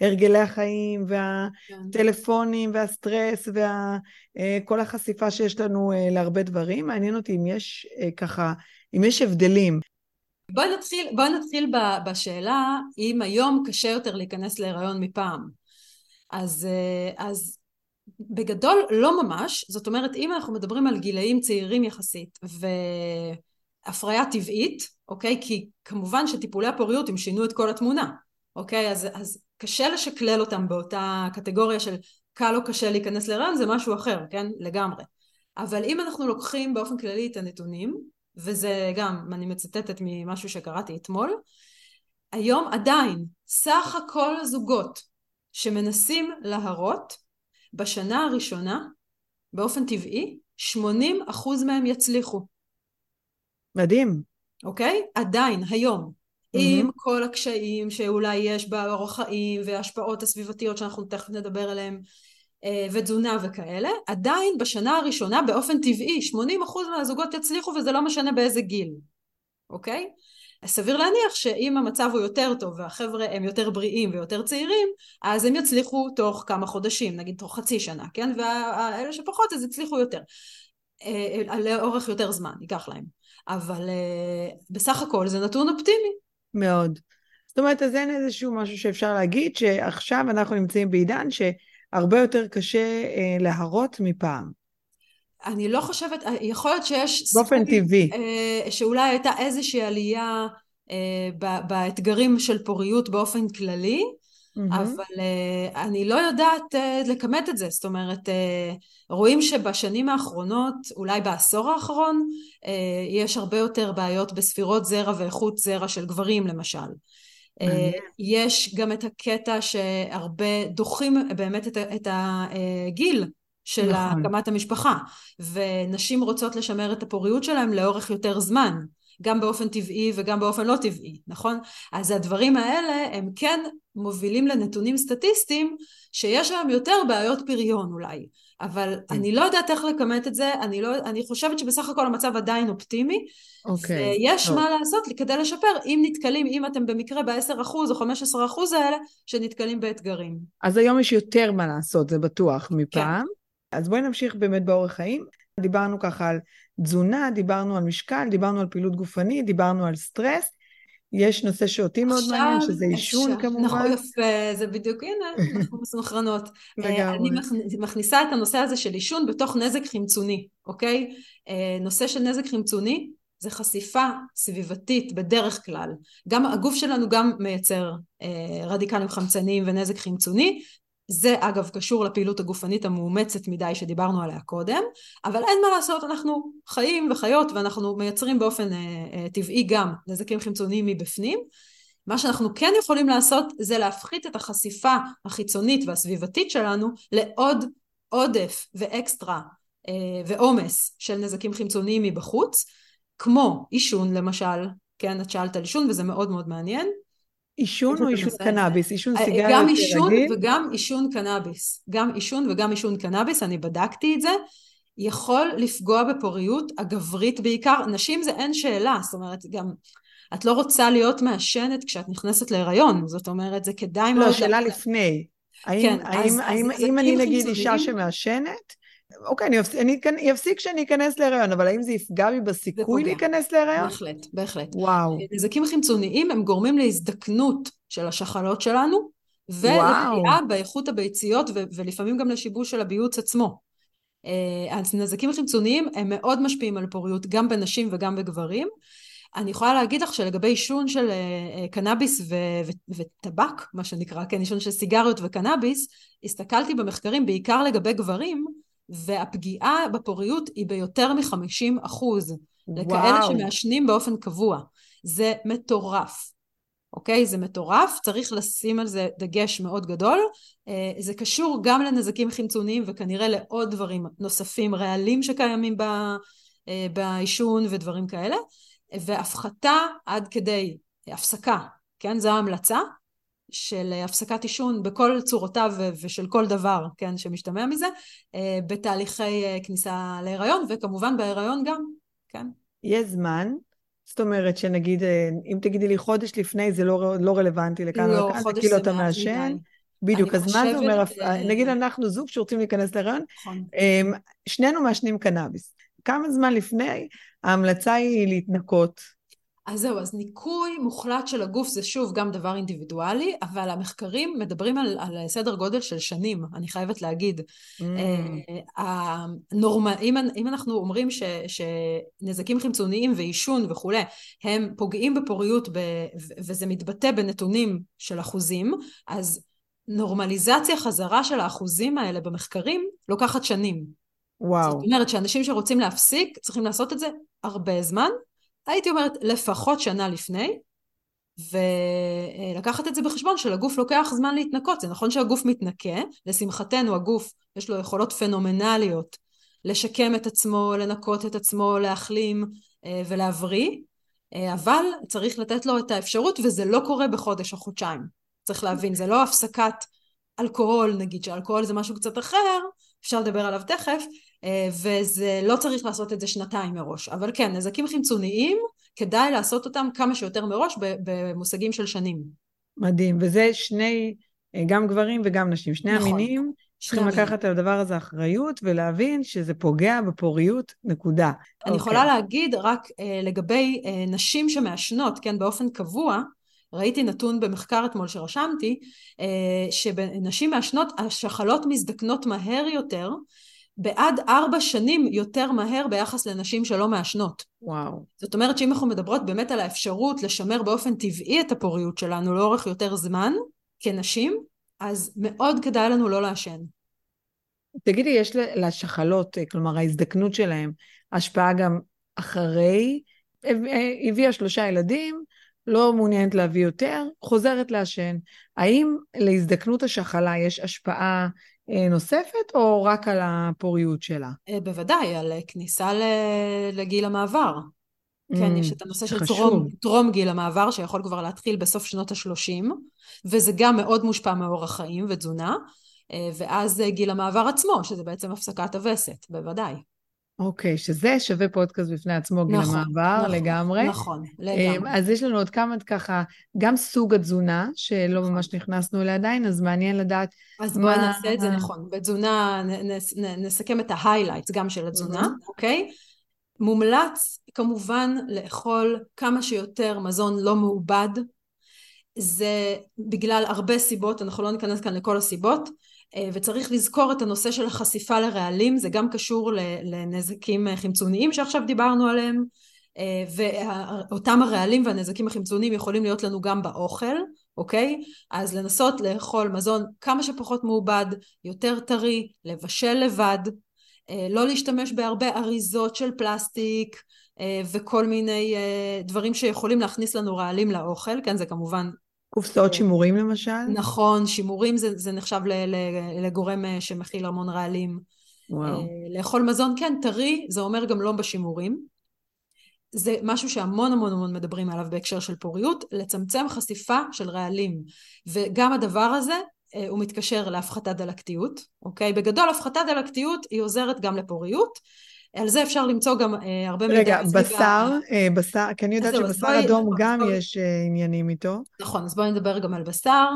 והרגלי החיים והטלפונים והסטרס וכל אה, החשיפה שיש לנו אה, להרבה דברים. מעניין אותי אם יש אה, ככה, אם יש הבדלים. בואי נתחיל, בוא נתחיל בשאלה אם היום קשה יותר להיכנס להיריון מפעם. אז, אז בגדול לא ממש, זאת אומרת אם אנחנו מדברים על גילאים צעירים יחסית ו... הפריה טבעית, אוקיי? כי כמובן שטיפולי הפוריות הם שינו את כל התמונה, אוקיי? אז, אז קשה לשקלל אותם באותה קטגוריה של קל או קשה להיכנס להיריון, זה משהו אחר, כן? לגמרי. אבל אם אנחנו לוקחים באופן כללי את הנתונים, וזה גם, אני מצטטת ממשהו שקראתי אתמול, היום עדיין סך הכל הזוגות שמנסים להרות בשנה הראשונה, באופן טבעי, 80 אחוז מהם יצליחו. מדהים. אוקיי? עדיין, היום. עם כל הקשיים שאולי יש באורח חיים וההשפעות הסביבתיות שאנחנו תכף נדבר עליהן, אה, ותזונה וכאלה, עדיין בשנה הראשונה באופן טבעי 80% מהזוגות יצליחו וזה לא משנה באיזה גיל, אוקיי? סביר להניח שאם המצב הוא יותר טוב והחבר'ה הם יותר בריאים ויותר צעירים, אז הם יצליחו תוך כמה חודשים, נגיד תוך חצי שנה, כן? ואלה שפחות אז יצליחו יותר. אה, אה, לאורך יותר זמן, ייקח להם. אבל בסך הכל זה נתון אופטימי. מאוד. זאת אומרת, אז אין איזשהו משהו שאפשר להגיד שעכשיו אנחנו נמצאים בעידן ש... הרבה יותר קשה אה, להרות מפעם. אני לא חושבת, אה, יכול להיות שיש... באופן טבעי. אה, שאולי הייתה איזושהי עלייה אה, באתגרים של פוריות באופן כללי. אבל אה, אני לא יודעת אה, לכמת את זה. זאת אומרת, אה, רואים שבשנים האחרונות, אולי בעשור האחרון, יש הרבה יותר בעיות בספירות זרע ואיכות זרע של גברים למשל. יש גם את הקטע שהרבה דוחים באמת את, את הגיל של נכון. הקמת המשפחה, ונשים רוצות לשמר את הפוריות שלהם לאורך יותר זמן, גם באופן טבעי וגם באופן לא טבעי, נכון? אז הדברים האלה הם כן מובילים לנתונים סטטיסטיים שיש להם יותר בעיות פריון אולי. אבל כן. אני לא יודעת איך לכמת את זה, אני, לא, אני חושבת שבסך הכל המצב עדיין אופטימי. אוקיי. ויש טוב. מה לעשות כדי לשפר, אם נתקלים, אם אתם במקרה ב-10% או 15% האלה, שנתקלים באתגרים. אז היום יש יותר מה לעשות, זה בטוח, מפעם. כן. אז בואי נמשיך באמת באורח חיים. דיברנו ככה על תזונה, דיברנו על משקל, דיברנו על פעילות גופנית, דיברנו על סטרס. יש נושא שאותי מאוד מעניין, שזה עישון כמובן. נכון, יפה, זה בדיוק, הנה, אנחנו מסונכרנות. *laughs* אה, אני מכניסה את הנושא הזה של עישון בתוך נזק חמצוני, אוקיי? אה, נושא של נזק חמצוני זה חשיפה סביבתית בדרך כלל. גם הגוף שלנו גם מייצר אה, רדיקלים חמצניים ונזק חמצוני, זה אגב קשור לפעילות הגופנית המאומצת מדי שדיברנו עליה קודם, אבל אין מה לעשות, אנחנו חיים וחיות ואנחנו מייצרים באופן אה, אה, טבעי גם נזקים חמצוניים מבפנים. מה שאנחנו כן יכולים לעשות זה להפחית את החשיפה החיצונית והסביבתית שלנו לעוד עודף ואקסטרה אה, ועומס של נזקים חמצוניים מבחוץ, כמו עישון למשל, כן, את שאלת על עישון וזה מאוד מאוד מעניין. עישון או עישון קנאביס? עישון אה, סיגריה גם עישון וגם עישון קנאביס. גם עישון וגם עישון קנאביס, אני בדקתי את זה. יכול לפגוע בפוריות הגברית בעיקר. נשים זה אין שאלה, זאת אומרת, גם... את לא רוצה להיות מעשנת כשאת נכנסת להיריון, זאת אומרת, זה כדאי לא, מאוד... לא, שאלה לפני. האם, כן, האם, אז, האם, אז האם אני נגיד אישה שמעשנת, אוקיי, אני, אפס, אני, אני אפסיק כשאני אכנס להיריון, אבל האם זה יפגע לי בסיכוי להיכנס להיריון? בהחלט, בהחלט. וואו. נזקים חימצוניים הם גורמים להזדקנות של השחלות שלנו, ולפגיעה באיכות הביציות, ו- ולפעמים גם לשיבוש של הביוץ עצמו. אה, אז נזקים חימצוניים הם מאוד משפיעים על פוריות, גם בנשים וגם בגברים. אני יכולה להגיד לך שלגבי עישון של אה, אה, קנאביס ו- ו- וטבק, מה שנקרא, כן, עישון של סיגריות וקנאביס, הסתכלתי במחקרים בעיקר לגבי גברים, והפגיעה בפוריות היא ביותר מ-50 אחוז. לכאלה שמעשנים באופן קבוע. זה מטורף. אוקיי? זה מטורף, צריך לשים על זה דגש מאוד גדול. אה, זה קשור גם לנזקים חמצוניים וכנראה לעוד דברים נוספים, רעלים שקיימים אה, בעישון ודברים כאלה. והפחתה עד כדי הפסקה, כן? זו ההמלצה. של הפסקת עישון בכל צורותיו ושל כל דבר, כן, שמשתמע מזה, אה, בתהליכי אה, כניסה להיריון, וכמובן בהיריון גם, כן. יש זמן, זאת אומרת שנגיד, אה, אם תגידי לי חודש לפני זה לא, לא רלוונטי לכאן לא, לכאן, חודש כאילו אתה מעשן. בדיוק, אז מה זה אומר, נגיד אנחנו זוג שרוצים להיכנס להיריון, נכון. שנינו מעשנים קנאביס. כמה זמן לפני ההמלצה היא להתנקות אז זהו, אז ניקוי מוחלט של הגוף זה שוב גם דבר אינדיבידואלי, אבל המחקרים מדברים על, על סדר גודל של שנים, אני חייבת להגיד. Mm. הנורמה, אם, אם אנחנו אומרים ש, שנזקים חמצוניים ועישון וכולי, הם פוגעים בפוריות ב, וזה מתבטא בנתונים של אחוזים, אז נורמליזציה חזרה של האחוזים האלה במחקרים לוקחת שנים. וואו. זאת אומרת שאנשים שרוצים להפסיק צריכים לעשות את זה הרבה זמן, הייתי אומרת לפחות שנה לפני, ולקחת את זה בחשבון שלגוף לוקח זמן להתנקות. זה נכון שהגוף מתנקה, לשמחתנו הגוף יש לו יכולות פנומנליות לשקם את עצמו, לנקות את עצמו, להחלים אה, ולהבריא, אה, אבל צריך לתת לו את האפשרות וזה לא קורה בחודש או חודשיים. צריך להבין, זה לא הפסקת אלכוהול נגיד, שאלכוהול זה משהו קצת אחר, אפשר לדבר עליו תכף, וזה לא צריך לעשות את זה שנתיים מראש. אבל כן, נזקים חמצוניים, כדאי לעשות אותם כמה שיותר מראש במושגים של שנים. מדהים, וזה שני, גם גברים וגם נשים, שני נכון. המינים. צריכים לקחת על הדבר הזה אחריות ולהבין שזה פוגע בפוריות, נקודה. אני okay. יכולה אוקיי. להגיד רק אה, לגבי אה, נשים שמעשנות, כן, באופן קבוע, ראיתי נתון במחקר אתמול שרשמתי, אה, שבנשים מעשנות, השחלות מזדקנות מהר יותר, בעד ארבע שנים יותר מהר ביחס לנשים שלא מעשנות. וואו. זאת אומרת שאם אנחנו מדברות באמת על האפשרות לשמר באופן טבעי את הפוריות שלנו לאורך יותר זמן, כנשים, אז מאוד כדאי לנו לא לעשן. תגידי, יש לשחלות, כלומר ההזדקנות שלהם, השפעה גם אחרי, הביאה שלושה ילדים, לא מעוניינת להביא יותר, חוזרת לעשן. האם להזדקנות השחלה יש השפעה אה, נוספת, או רק על הפוריות שלה? אה, בוודאי, על כניסה לגיל המעבר. כן, יש את הנושא של טרום, טרום גיל המעבר, שיכול כבר להתחיל בסוף שנות ה-30, וזה גם מאוד מושפע מאורח חיים ותזונה, אה, ואז גיל המעבר עצמו, שזה בעצם הפסקת הווסת, בוודאי. אוקיי, okay, שזה שווה פודקאסט בפני עצמו, גיל נכון, המעבר, נכון, לגמרי. נכון, לגמרי. אז יש לנו עוד כמה ככה, גם סוג התזונה, שלא נכון. ממש נכנסנו אליה עדיין, אז מעניין לדעת אז מה... בואי נעשה את זה נכון. בתזונה, נסכם את ה highlights גם של התזונה, אוקיי? Okay? מומלץ כמובן לאכול כמה שיותר מזון לא מעובד זה בגלל הרבה סיבות, אנחנו לא ניכנס כאן לכל הסיבות וצריך לזכור את הנושא של החשיפה לרעלים, זה גם קשור לנזקים חמצוניים שעכשיו דיברנו עליהם אה, ואותם הרעלים והנזקים החמצוניים יכולים להיות לנו גם באוכל, אוקיי? אז לנסות לאכול מזון כמה שפחות מעובד, יותר טרי, לבשל לבד, אה, לא להשתמש בהרבה אריזות של פלסטיק אה, וכל מיני אה, דברים שיכולים להכניס לנו רעלים לאוכל, כן זה כמובן קופסאות שימורים למשל? נכון, שימורים זה, זה נחשב לגורם שמכיל המון רעלים. וואו. לאכול מזון, כן, טרי, זה אומר גם לא בשימורים. זה משהו שהמון המון המון מדברים עליו בהקשר של פוריות, לצמצם חשיפה של רעלים. וגם הדבר הזה אה, הוא מתקשר להפחתת דלקתיות, אוקיי? בגדול הפחתת דלקתיות היא עוזרת גם לפוריות. על זה אפשר למצוא גם אה, הרבה מידע. רגע, בשר, אה, בשר, כי אני יודעת שבשר בואי, אדום גם בואי. יש אה, עניינים איתו. נכון, אז בואי נדבר גם על בשר.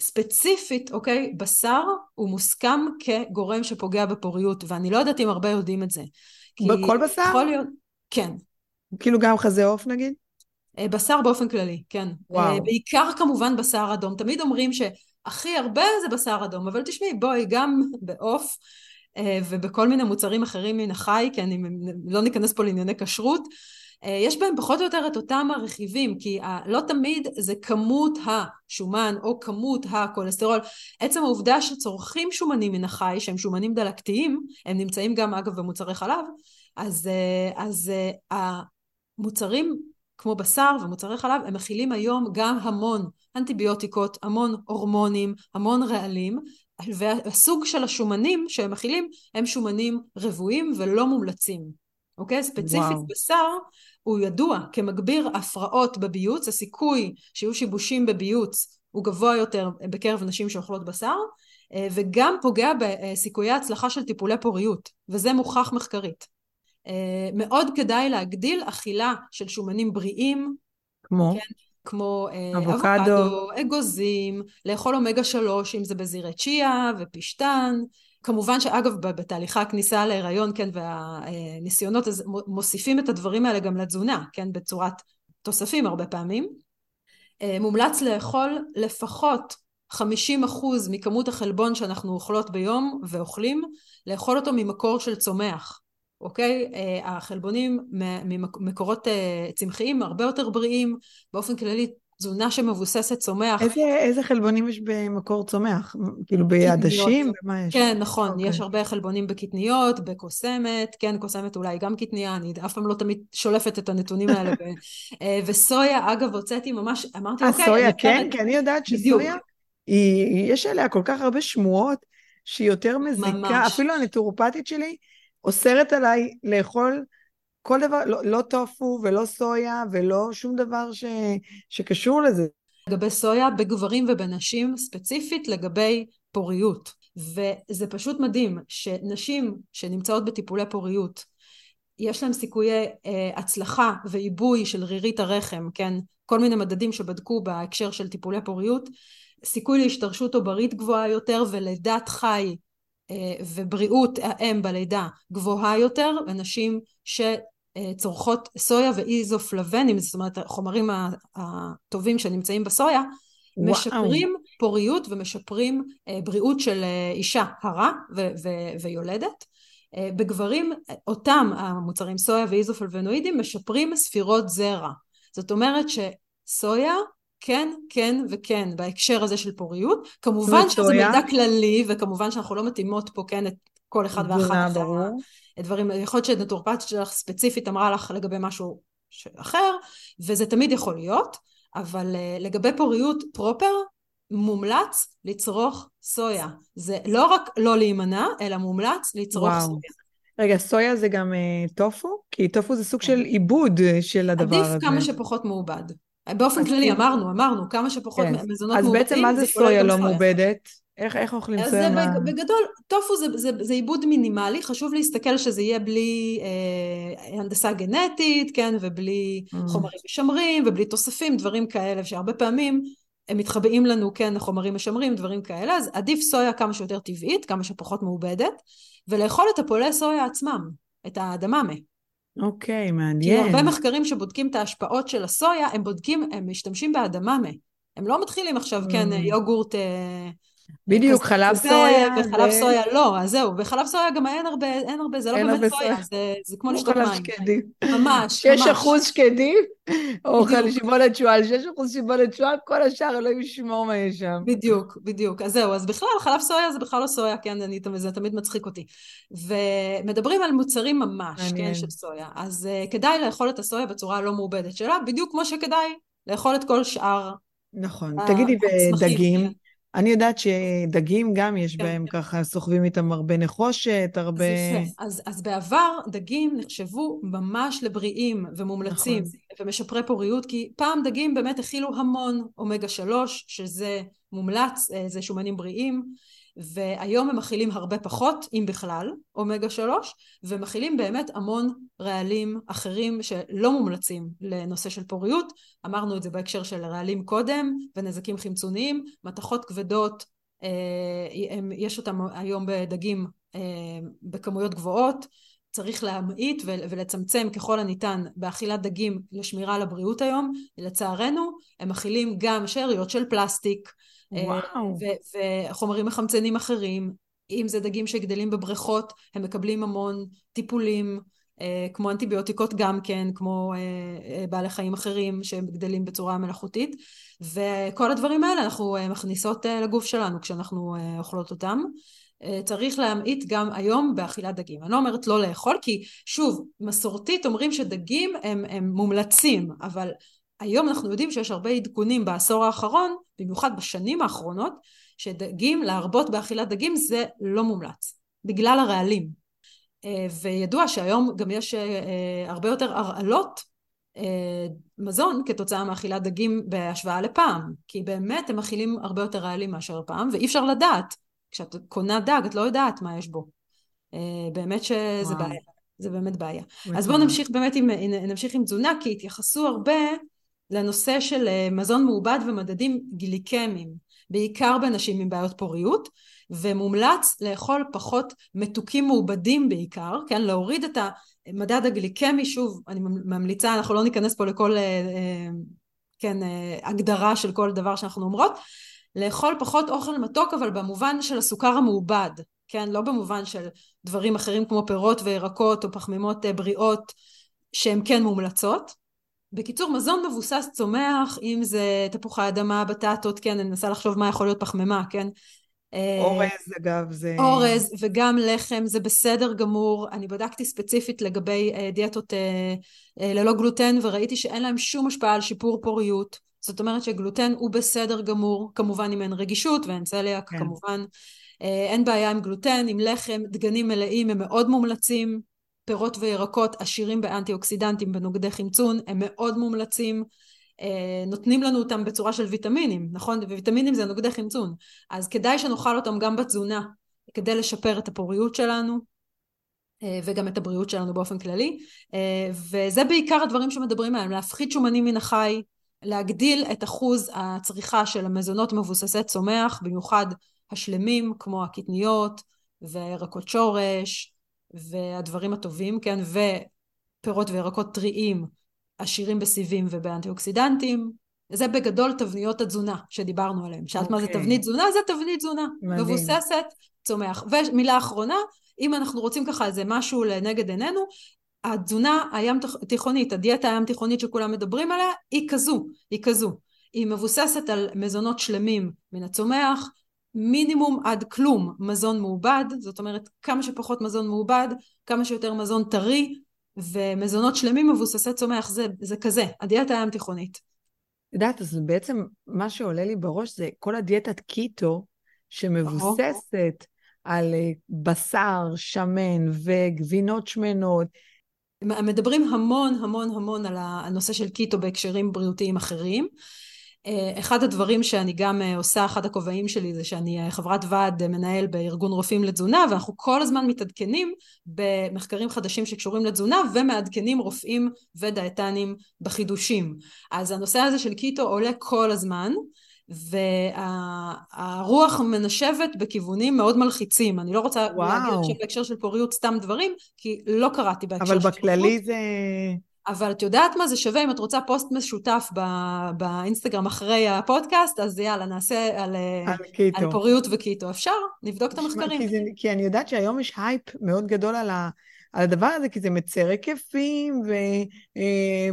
ספציפית, אוקיי, בשר הוא מוסכם כגורם שפוגע בפוריות, ואני לא יודעת אם הרבה יודעים את זה. בכל בשר? יכול להיות, כן. כאילו גם חזה עוף נגיד? אה, בשר באופן כללי, כן. וואו. אה, בעיקר כמובן בשר אדום. תמיד אומרים ש... הכי הרבה זה בשר אדום, אבל תשמעי, בואי, גם בעוף אה, ובכל מיני מוצרים אחרים מן החי, כי אני לא ניכנס פה לענייני כשרות, אה, יש בהם פחות או יותר את אותם הרכיבים, כי לא תמיד זה כמות השומן או כמות הכולסטרול. עצם העובדה שצורכים שומנים מן החי, שהם שומנים דלקתיים, הם נמצאים גם אגב במוצרי חלב, אז, אה, אז המוצרים כמו בשר ומוצרי חלב, הם מכילים היום גם המון אנטיביוטיקות, המון הורמונים, המון רעלים, והסוג של השומנים שהם מכילים הם שומנים רבועים ולא מומלצים. אוקיי? ספציפית וואו. בשר הוא ידוע כמגביר הפרעות בביוץ, הסיכוי שיהיו שיבושים בביוץ הוא גבוה יותר בקרב נשים שאוכלות בשר, אה, וגם פוגע בסיכויי ההצלחה של טיפולי פוריות, וזה מוכח מחקרית. אה, מאוד כדאי להגדיל אכילה של שומנים בריאים. כמו? כן, כמו אה, אבוקדו, אבוקדו אגוזים, לאכול אומגה שלוש, אם זה בזירי צ'יה ופשטן. כמובן שאגב בתהליכי הכניסה להיריון, כן, והניסיונות, אז מוסיפים את הדברים האלה גם לתזונה, כן, בצורת תוספים הרבה פעמים. אה, מומלץ לאכול לפחות 50% מכמות החלבון שאנחנו אוכלות ביום ואוכלים, לאכול אותו ממקור של צומח. אוקיי? אה, החלבונים ממקורות אה, צמחיים הרבה יותר בריאים, באופן כללי תזונה שמבוססת צומח. איזה, איזה חלבונים יש במקור צומח? כאילו בעדשים? במה יש? כן, נכון. Okay. אוקיי. יש הרבה חלבונים בקטניות, בקוסמת, כן, קוסמת אולי גם קטניה, אני אף פעם לא תמיד שולפת את הנתונים האלה. ו, אה, וסויה, אגב, הוצאתי ממש, אמרתי, אוקיי. סויה, כן, כי אני יודעת שסויה, היא, יש עליה כל כך הרבה שמועות, שהיא יותר מזיקה, ממש. אפילו הנטורופטית שלי אוסרת עליי לאכול כל דבר, לא, לא טופו ולא סויה ולא שום דבר ש, שקשור לזה. לגבי סויה, בגברים ובנשים, ספציפית לגבי פוריות. וזה פשוט מדהים שנשים שנמצאות בטיפולי פוריות, יש להם סיכויי אה, הצלחה ועיבוי של רירית הרחם, כן? כל מיני מדדים שבדקו בהקשר של טיפולי פוריות, סיכוי להשתרשות עוברית גבוהה יותר ולידת חי ובריאות האם בלידה גבוהה יותר, ונשים ש... אה, צורכות סויה ואיזופלבנים, זאת אומרת החומרים הטובים שנמצאים בסויה, וואו. משפרים פוריות ומשפרים אה, בריאות של אה, אישה הרה ו- ו- ויולדת. בגברים אותם המוצרים סויה ואיזופלבנואידים משפרים ספירות זרע. זאת אומרת שסויה כן, כן וכן בהקשר הזה של פוריות. כמובן שזה מידע כללי וכמובן שאנחנו לא מתאימות פה כן את כל אחד ואחת. ברור. דברים, יכול להיות שנטורפטית שלך ספציפית אמרה לך לגבי משהו אחר, וזה תמיד יכול להיות, אבל אה, לגבי פוריות פרופר, מומלץ לצרוך סויה. זה לא רק לא להימנע, אלא מומלץ לצרוך וואו. סויה. רגע, סויה זה גם uh, טופו? כי טופו זה סוג כן. של עיבוד אה, של הדבר עדיף הזה. עדיף כמה שפחות מעובד. באופן כללי, אמרנו, אמרנו, כמה שפחות כן. מזונות מעובדים. אז בעצם מה זה סויה לא מעובדת? איך, איך אוכלים סויה? מה... בגדול, טופו זה, זה, זה עיבוד מינימלי, חשוב להסתכל שזה יהיה בלי אה, הנדסה גנטית, כן, ובלי mm. חומרים משמרים, ובלי תוספים, דברים כאלה, שהרבה פעמים הם מתחבאים לנו, כן, חומרים משמרים, דברים כאלה, אז עדיף סויה כמה שיותר טבעית, כמה שפחות מעובדת, ולאכול את הפולי סויה עצמם, את האדממה. אוקיי, okay, מעניין. כי הרבה מחקרים שבודקים את ההשפעות של הסויה, הם בודקים, הם משתמשים באדממה. הם לא מתחילים עכשיו, כן, mm. כן, יוגורט... בדיוק, חלב סויה. וחלב ו... סויה לא, אז זהו, בחלב סויה גם אין הרבה, אין הרבה, זה לא באמת סויה, זה, זה כמו לשתות מים. שקדים. ממש, ממש. 6 אחוז שקדים, או שיבולת שועל, 6 אחוז שיבולת שועל, כל השאר אלוהים ישמור מה יש שם. בדיוק, בדיוק. אז זהו, אז בכלל חלב סויה זה בכלל לא סויה, כן, אני, זה תמיד מצחיק אותי. ומדברים על מוצרים ממש, כן, של סויה. אז uh, כדאי לאכול את הסויה בצורה הלא מעובדת שלה, בדיוק כמו שכדאי לאכול את כל שאר... נכון. תגידי, בדגים. אני יודעת שדגים גם יש כן, בהם כן. ככה, סוחבים איתם הרבה נחושת, הרבה... אז, אז בעבר דגים נחשבו ממש לבריאים ומומלצים נכון. ומשפרי פוריות, כי פעם דגים באמת הכילו המון אומגה שלוש, שזה מומלץ, אה, זה שומנים בריאים. והיום הם מכילים הרבה פחות, אם בכלל, אומגה שלוש, ומכילים באמת המון רעלים אחרים שלא מומלצים לנושא של פוריות. אמרנו את זה בהקשר של רעלים קודם, ונזקים חמצוניים, מתכות כבדות, אה, יש אותם היום בדגים אה, בכמויות גבוהות, צריך להמעיט ולצמצם ככל הניתן באכילת דגים לשמירה על הבריאות היום. לצערנו, הם מכילים גם שאריות של פלסטיק, וואו. וחומרים מחמצנים אחרים, אם זה דגים שגדלים בבריכות, הם מקבלים המון טיפולים, אה, כמו אנטיביוטיקות גם כן, כמו אה, אה, בעלי חיים אחרים שהם גדלים בצורה מלאכותית, וכל הדברים האלה אנחנו מכניסות לגוף שלנו כשאנחנו אוכלות אותם. צריך להמעיט גם היום באכילת דגים. אני לא אומרת לא לאכול, כי שוב, מסורתית אומרים שדגים הם, הם מומלצים, אבל היום אנחנו יודעים שיש הרבה עדכונים בעשור האחרון, במיוחד בשנים האחרונות, שדגים, להרבות באכילת דגים זה לא מומלץ, בגלל הרעלים. אה, וידוע שהיום גם יש אה, הרבה יותר הרעלות אה, מזון כתוצאה מאכילת דגים בהשוואה לפעם, כי באמת הם מכילים הרבה יותר רעלים מאשר פעם, ואי אפשר לדעת. כשאת קונה דג, את לא יודעת מה יש בו. באמת שזה וואו. בעיה. זה באמת בעיה. אז בואו נמשיך באמת עם, נמשיך עם תזונה, כי התייחסו הרבה לנושא של אה, מזון מעובד ומדדים גליקמיים, בעיקר בנשים עם בעיות פוריות, ומומלץ לאכול פחות מתוקים מעובדים בעיקר, כן, להוריד את המדד הגליקמי, שוב, אני ממליצה, אנחנו לא ניכנס פה לכל, אה, אה, כן, הגדרה של כל דבר שאנחנו אומרות, לאכול פחות אוכל מתוק, אבל במובן של הסוכר המעובד, כן, לא במובן של דברים אחרים כמו פירות וירקות או פחמימות בריאות שהן כן מומלצות, בקיצור, מזון מבוסס צומח, אם זה תפוחי אדמה, בטטות, כן, אני מנסה לחשוב מה יכול להיות פחמימה, כן? אורז, אגב, זה... אורז וגם לחם, זה בסדר גמור. אני בדקתי ספציפית לגבי דיאטות ללא גלוטן, וראיתי שאין להם שום השפעה על שיפור פוריות. זאת אומרת שגלוטן הוא בסדר גמור, כמובן אם אין רגישות ואין צליאק, כן. כמובן. אין בעיה עם גלוטן, עם לחם, דגנים מלאים הם מאוד מומלצים. פירות וירקות עשירים באנטי אוקסידנטים בנוגדי חמצון, הם מאוד מומלצים. אה, נותנים לנו אותם בצורה של ויטמינים, נכון? וויטמינים זה נוגדי חמצון. אז כדאי שנאכל אותם גם בתזונה, כדי לשפר את הפוריות שלנו, אה, וגם את הבריאות שלנו באופן כללי. אה, וזה בעיקר הדברים שמדברים עליהם, להפחית שומנים מן החי, להגדיל את אחוז הצריכה של המזונות מבוססי צומח, במיוחד השלמים, כמו הקטניות וירקות שורש, והדברים הטובים, כן? ופירות וירקות טריים עשירים בסיבים ובאנטי-אוקסידנטים. זה בגדול תבניות התזונה שדיברנו עליהן. שאלת okay. מה זה אוקיי. תבנית תזונה? זה תבנית תזונה. מדהים. מבוססת צומח. ומילה אחרונה, אם אנחנו רוצים ככה איזה משהו לנגד עינינו, התזונה הים תיכונית, הדיאטה הים תיכונית שכולם מדברים עליה, היא כזו, היא כזו. היא מבוססת על מזונות שלמים מן הצומח, מינימום עד כלום מזון מעובד, זאת אומרת כמה שפחות מזון מעובד, כמה שיותר מזון טרי, ומזונות שלמים מבוססי צומח, זה, זה כזה, הדיאטה הים תיכונית. את יודעת, אז בעצם מה שעולה לי בראש זה כל הדיאטת קיטו, שמבוססת על אה, בשר שמן וגבינות שמנות. מדברים המון המון המון על הנושא של קיטו בהקשרים בריאותיים אחרים. אה, אחד הדברים שאני גם אה, עושה, אחד הכובעים שלי זה שאני אה, חברת ועד מנהל בארגון רופאים לתזונה ואנחנו כל הזמן מתעדכנים במחקרים חדשים שקשורים לתזונה ומעדכנים רופאים ודיאטנים בחידושים. אז הנושא הזה של קיטו עולה כל הזמן והרוח מנשבת בכיוונים מאוד מלחיצים. אני לא רוצה וואו. להגיד עכשיו בהקשר של פוריות סתם דברים, כי לא קראתי בהקשר של פוריות. אבל בכללי זה... אבל את יודעת מה? זה שווה אם את רוצה פוסט משותף ב- באינסטגרם אחרי הפודקאסט אז יאללה נעשה על, על, על פוריות וקיטו. אפשר נבדוק את המחקרים. כי, זה, כי אני יודעת שהיום יש הייפ מאוד גדול על, ה, על הדבר הזה כי זה מצר היקפים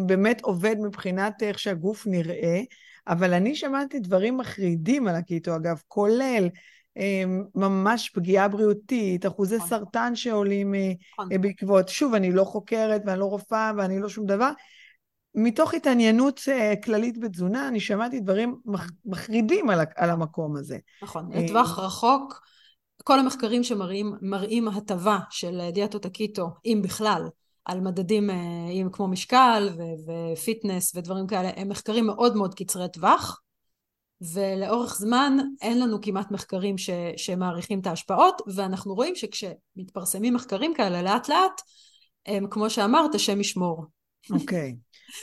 ובאמת אה, עובד מבחינת איך שהגוף נראה. אבל אני שמעתי דברים מחרידים על הקיטו אגב כולל ממש פגיעה בריאותית, אחוזי נכון. סרטן שעולים אה, נכון. בעקבות. שוב, אני לא חוקרת ואני לא רופאה ואני לא שום דבר. מתוך התעניינות אה, כללית בתזונה, אני שמעתי דברים מחרידים על, על המקום הזה. נכון, אה, לטווח רחוק, כל המחקרים שמראים הטבה של דיאטות הקיטו, אם בכלל, על מדדים כמו משקל ופיטנס ודברים כאלה, הם מחקרים מאוד מאוד קצרי טווח. ולאורך זמן אין לנו כמעט מחקרים ש, שמעריכים את ההשפעות, ואנחנו רואים שכשמתפרסמים מחקרים כאלה לאט לאט, הם כמו שאמרת, השם ישמור. אוקיי.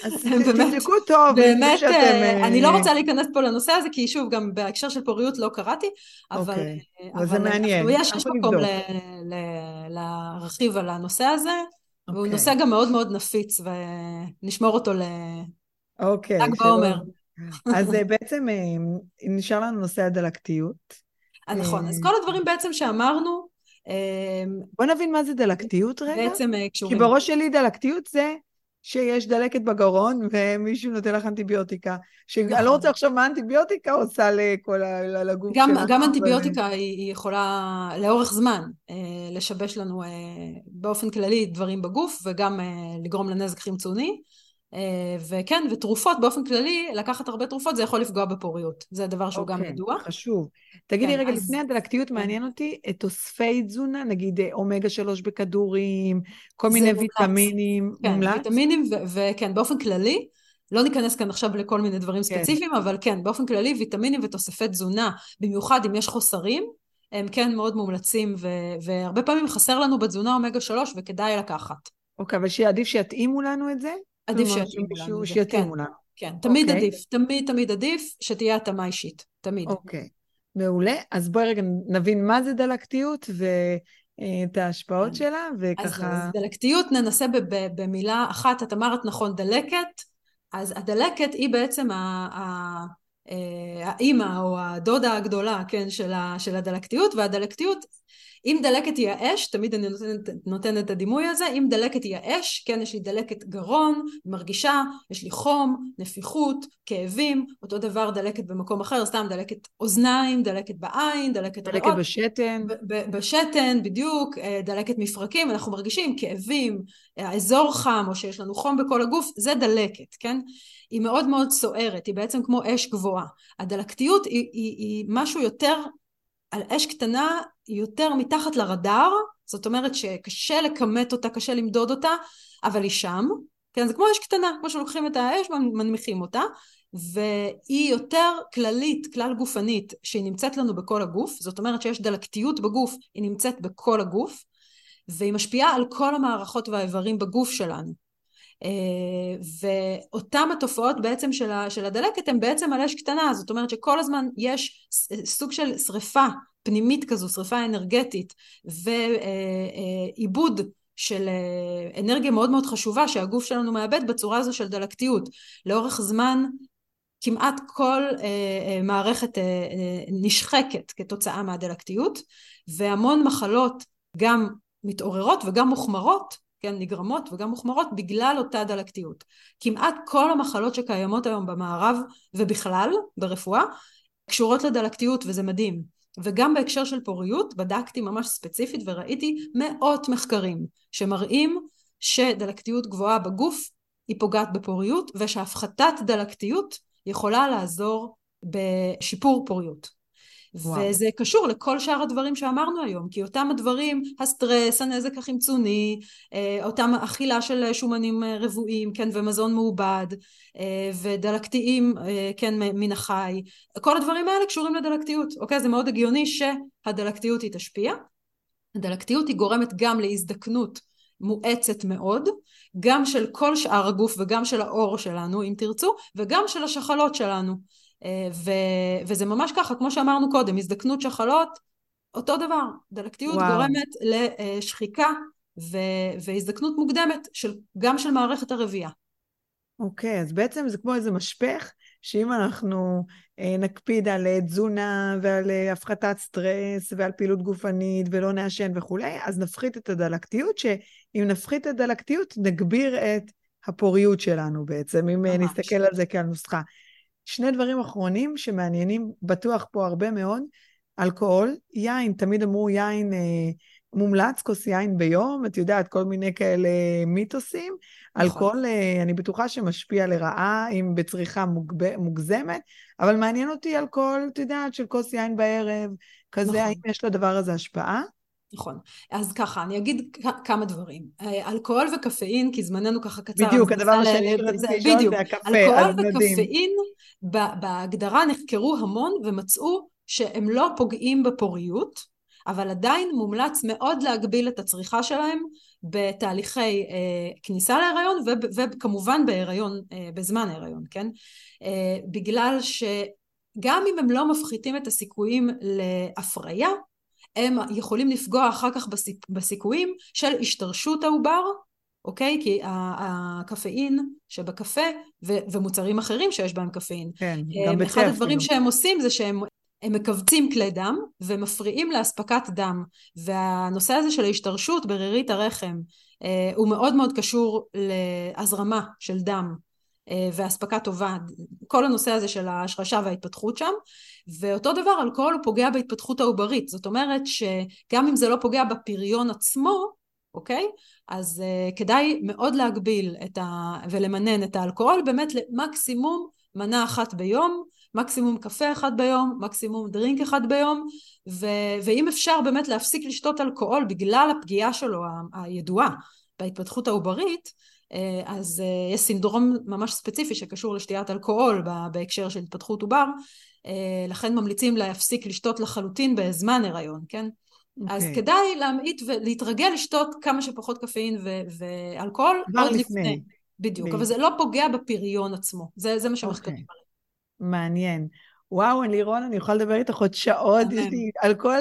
אז *laughs* תבדקו טוב. באמת, שאתם... אה, אני לא רוצה להיכנס פה לנושא הזה, כי שוב, גם בהקשר של פוריות לא קראתי, אבל... אוקיי, אבל זה מעניין. יש, יש מקום ל, ל, להרחיב על הנושא הזה, והוא אוקיי. נושא גם מאוד מאוד נפיץ, ונשמור אותו ל... אוקיי. ל"ג בעומר. אז אה, בעצם אה, נשאר לנו נושא הדלקתיות. אה, נכון, אז כל הדברים בעצם שאמרנו... בוא נבין מה זה דלקתיות רגע. בעצם קשורים. כי בראש שלי דלקתיות זה שיש דלקת בגרון ומישהו נותן לך אנטיביוטיקה. שאני לא נכון. רוצה לחשוב מה אנטיביוטיקה עושה לכל ה... לגוף שלנו. גם אנטיביוטיקה היא יכולה לאורך זמן לשבש לנו באופן כללי דברים בגוף וגם לגרום לנזק חמצוני. אה, וכן, ותרופות באופן כללי, לקחת הרבה תרופות זה יכול לפגוע בפוריות. זה דבר שהוא okay, גם אוקיי, ידוע. חשוב. תגידי כן, רגע, אז... לפני הדלקתיות, כן. מעניין אותי את תוספי תזונה, נגיד אה, אומגה 3 בכדורים, כל מיני מומלץ. ויטמינים. כן, מומלץ? ויטמינים, וכן, באופן כללי, לא ניכנס כאן עכשיו לכל מיני דברים כן. ספציפיים, אבל כן, באופן כללי, ויטמינים ותוספי תזונה, במיוחד אם יש חוסרים, הם כן מאוד מומלצים, והרבה פעמים חסר לנו בתזונה אומגה 3 וכדאי לקחת. אוקיי, אבל שעדיף שיתאימו לנו את זה? עדיף שיתאימו לנו. שיתאימו כן, לנו. כן, תמיד אוקיי. עדיף, תמיד תמיד עדיף שתהיה התאמה אישית, תמיד. אוקיי, מעולה. אז בואי רגע נבין מה זה דלקתיות ואת ההשפעות כן. שלה, וככה... אז, אז דלקתיות ננסה במילה אחת, את אמרת נכון, דלקת, אז הדלקת היא בעצם ה... אה, האימא או הדודה הגדולה, כן, של, ה, של הדלקתיות, והדלקתיות אם דלקת היא האש, תמיד אני נותנת, נותנת את הדימוי הזה, אם דלקת היא האש, כן, יש לי דלקת גרון, מרגישה, יש לי חום, נפיחות, כאבים, אותו דבר דלקת במקום אחר, סתם דלקת אוזניים, דלקת בעין, דלקת ריאות. דלקת בשתן. בשתן, בדיוק, אה, דלקת מפרקים, אנחנו מרגישים כאבים, האזור חם, או שיש לנו חום בכל הגוף, זה דלקת, כן? היא מאוד מאוד סוערת, היא בעצם כמו אש גבוהה. הדלקתיות היא, היא, היא משהו יותר על אש קטנה יותר מתחת לרדאר, זאת אומרת שקשה לכמת אותה, קשה למדוד אותה, אבל היא שם, כן, זה כמו אש קטנה, כמו שלוקחים את האש ומנמיכים אותה, והיא יותר כללית, כלל גופנית, שהיא נמצאת לנו בכל הגוף, זאת אומרת שיש דלקתיות בגוף, היא נמצאת בכל הגוף, והיא משפיעה על כל המערכות והאיברים בגוף שלנו. אה, ואותם התופעות בעצם של הדלקת הם בעצם על אש קטנה, זאת אומרת שכל הזמן יש סוג של שריפה פנימית כזו, שריפה אנרגטית ועיבוד של אה, אנרגיה מאוד מאוד חשובה שהגוף שלנו מאבד בצורה הזו של דלקתיות. לאורך זמן כמעט כל אה, מערכת נשחקת כתוצאה מהדלקתיות והמון מחלות גם מתעוררות וגם מוחמרות כן, נגרמות וגם מוחמרות בגלל אותה דלקתיות. כמעט כל המחלות שקיימות היום במערב ובכלל ברפואה קשורות לדלקתיות וזה מדהים. וגם בהקשר של פוריות בדקתי ממש ספציפית וראיתי מאות מחקרים שמראים שדלקתיות גבוהה בגוף היא פוגעת בפוריות ושהפחתת דלקתיות יכולה לעזור בשיפור פוריות. וואו. וזה קשור לכל שאר הדברים שאמרנו היום, כי אותם הדברים, הסטרס, הנזק החמצוני, אה, אותם אכילה של שומנים אה, רבועים, כן, ומזון מעובד, אה, ודלקתיים, כן, מן החי, כל הדברים האלה קשורים לדלקתיות, אוקיי? זה מאוד הגיוני שהדלקתיות היא תשפיע. הדלקתיות היא גורמת גם להזדקנות מואצת מאוד, גם של כל שאר הגוף וגם של העור שלנו, אם תרצו, וגם של השחלות שלנו. אה, ו, וזה ממש ככה, כמו שאמרנו קודם, הזדקנות שחלות, אותו דבר, דלקתיות וואו. גורמת לשחיקה ו, והזדקנות מוקדמת, של, גם של מערכת הרבייה. אוקיי, okay, אז בעצם זה כמו איזה משפך, שאם אנחנו אה, נקפיד על אה, תזונה ועל אה, הפחתת סטרס ועל פעילות גופנית ולא נעשן וכולי, אז נפחית את הדלקתיות, שאם נפחית את הדלקתיות, נגביר את הפוריות שלנו בעצם, אם ממש. נסתכל על זה כעל נוסחה. שני דברים אחרונים שמעניינים בטוח פה הרבה מאוד, אלכוהול, יין, תמיד אמרו יין אה, מומלץ, כוס יין ביום, את יודעת, כל מיני כאלה מיתוסים. נכון. אלכוהול, אה, אני בטוחה שמשפיע לרעה, אם בצריכה מוגב, מוגזמת, אבל מעניין אותי אלכוהול, את יודעת, של כוס יין בערב, כזה, נכון. האם יש לדבר הזה השפעה? נכון. אז ככה, אני אגיד כמה דברים. אה, אלכוהול וקפאין, כי זמננו ככה קצר. בדיוק, הדבר השני שרציתי לשאול זה הקפה, אלכוהול וקפאין בהגדרה נחקרו המון ומצאו שהם לא פוגעים בפוריות, אבל עדיין מומלץ מאוד להגביל את הצריכה שלהם בתהליכי אה, כניסה להיריון וכמובן בהיריון, אה, בזמן ההיריון, כן? אה, בגלל שגם אם הם לא מפחיתים את הסיכויים להפריה, הם יכולים לפגוע אחר כך בסיכ... בסיכויים של השתרשות העובר, אוקיי? כי הקפאין שבקפה ו... ומוצרים אחרים שיש בהם קפאין. כן, גם בצפת. אחד הדברים שהם עושים זה שהם הם מכווצים כלי דם ומפריעים לאספקת דם והנושא הזה של ההשתרשות ברירית הרחם אה, הוא מאוד מאוד קשור להזרמה של דם אה, ואספקה טובה, כל הנושא הזה של ההשרשה וההתפתחות שם, ואותו דבר אלכוהול הוא פוגע בהתפתחות העוברית, זאת אומרת שגם אם זה לא פוגע בפריון עצמו, אוקיי? אז uh, כדאי מאוד להגביל את ה... ולמנן את האלכוהול באמת למקסימום מנה אחת ביום, מקסימום קפה אחד ביום, מקסימום דרינק אחד ביום, ו... ואם אפשר באמת להפסיק לשתות אלכוהול בגלל הפגיעה שלו הידועה בהתפתחות העוברית, אה, אז אה, יש סינדרום ממש ספציפי שקשור לשתיית אלכוהול בהקשר של התפתחות עובר, לכן ממליצים להפסיק לשתות לחלוטין בזמן הריון, כן? Okay. אז אוקיי. כדאי להמעיט ולהתרגל לשתות כמה שפחות קפאין ו- ואלכוהול עוד לפני. לפני. בדיוק, אבל זה לא פוגע בפריון עצמו, זה, זה מה שהמחקרים okay. אוקיי. מעניין. וואו, לירון, אני יכולה לדבר איתך עוד שעות, יש לי על כל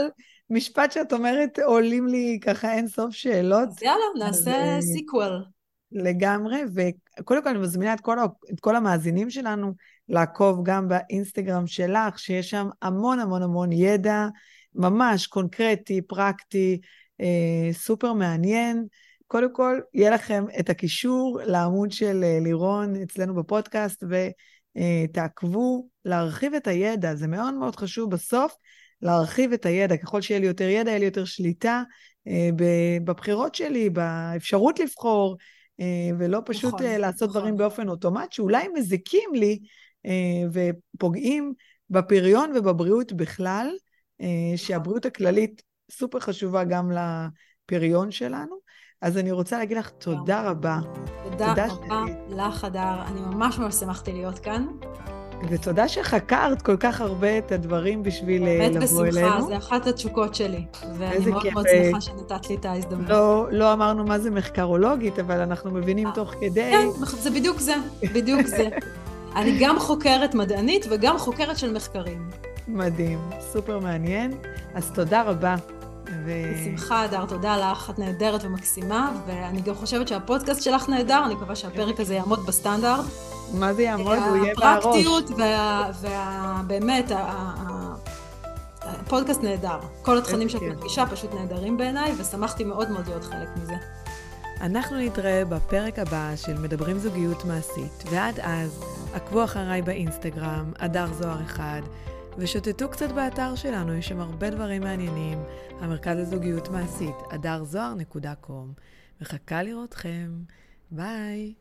משפט שאת אומרת עולים לי ככה אין סוף שאלות. אז יאללה, נעשה sequel. לגמרי, וקודם כל אני מזמינה את כל, את כל המאזינים שלנו לעקוב גם באינסטגרם שלך, שיש שם המון המון המון ידע ממש קונקרטי, פרקטי, אה, סופר מעניין. קודם כל, יהיה לכם את הקישור לעמוד של אה, לירון אצלנו בפודקאסט, ותעקבו להרחיב את הידע, זה מאוד מאוד חשוב בסוף. להרחיב את הידע, ככל שיהיה לי יותר ידע, יהיה לי יותר שליטה אה, בבחירות שלי, באפשרות לבחור, אה, ולא פשוט נכון, אה, לעשות נכון. דברים באופן אוטומט, שאולי מזיקים לי אה, ופוגעים בפריון ובבריאות בכלל, אה. שהבריאות הכללית סופר חשובה גם לפריון שלנו. אז אני רוצה להגיד לך תודה רבה. תודה, תודה רבה ש... לך, הדר. אני ממש ממש שמחתי להיות כאן. ותודה שחקרת כל כך הרבה את הדברים בשביל אה, לבוא בשמחה, אלינו. באמת בשמחה, זה אחת התשוקות שלי. ואני מאוד מאוד שמחה שנתת לי את ההזדמנות. לא, לא אמרנו מה זה מחקרולוגית, אבל אנחנו מבינים תוך כדי. כן, זה בדיוק זה, בדיוק זה. *laughs* אני גם חוקרת מדענית וגם חוקרת של מחקרים. מדהים, סופר מעניין. אז תודה רבה. ו... בשמחה, הדר, תודה לך, את נהדרת ומקסימה, ואני גם חושבת שהפודקאסט שלך נהדר, אני מקווה שהפרק הזה יעמוד בסטנדרט. מה זה יעמוד? הוא יהיה בראש. הפרקטיות ובאמת, הפודקאסט נהדר. כל התכנים שאת מדגישה פשוט נהדרים בעיניי, ושמחתי מאוד מאוד להיות חלק מזה. אנחנו נתראה בפרק הבא של מדברים זוגיות מעשית, ועד אז, עקבו אחריי באינסטגרם, אדר זוהר אחד, ושוטטו קצת באתר שלנו, יש שם הרבה דברים מעניינים, המרכז לזוגיות מעשית, אדר זוהר.com. מחכה לראותכם. ביי.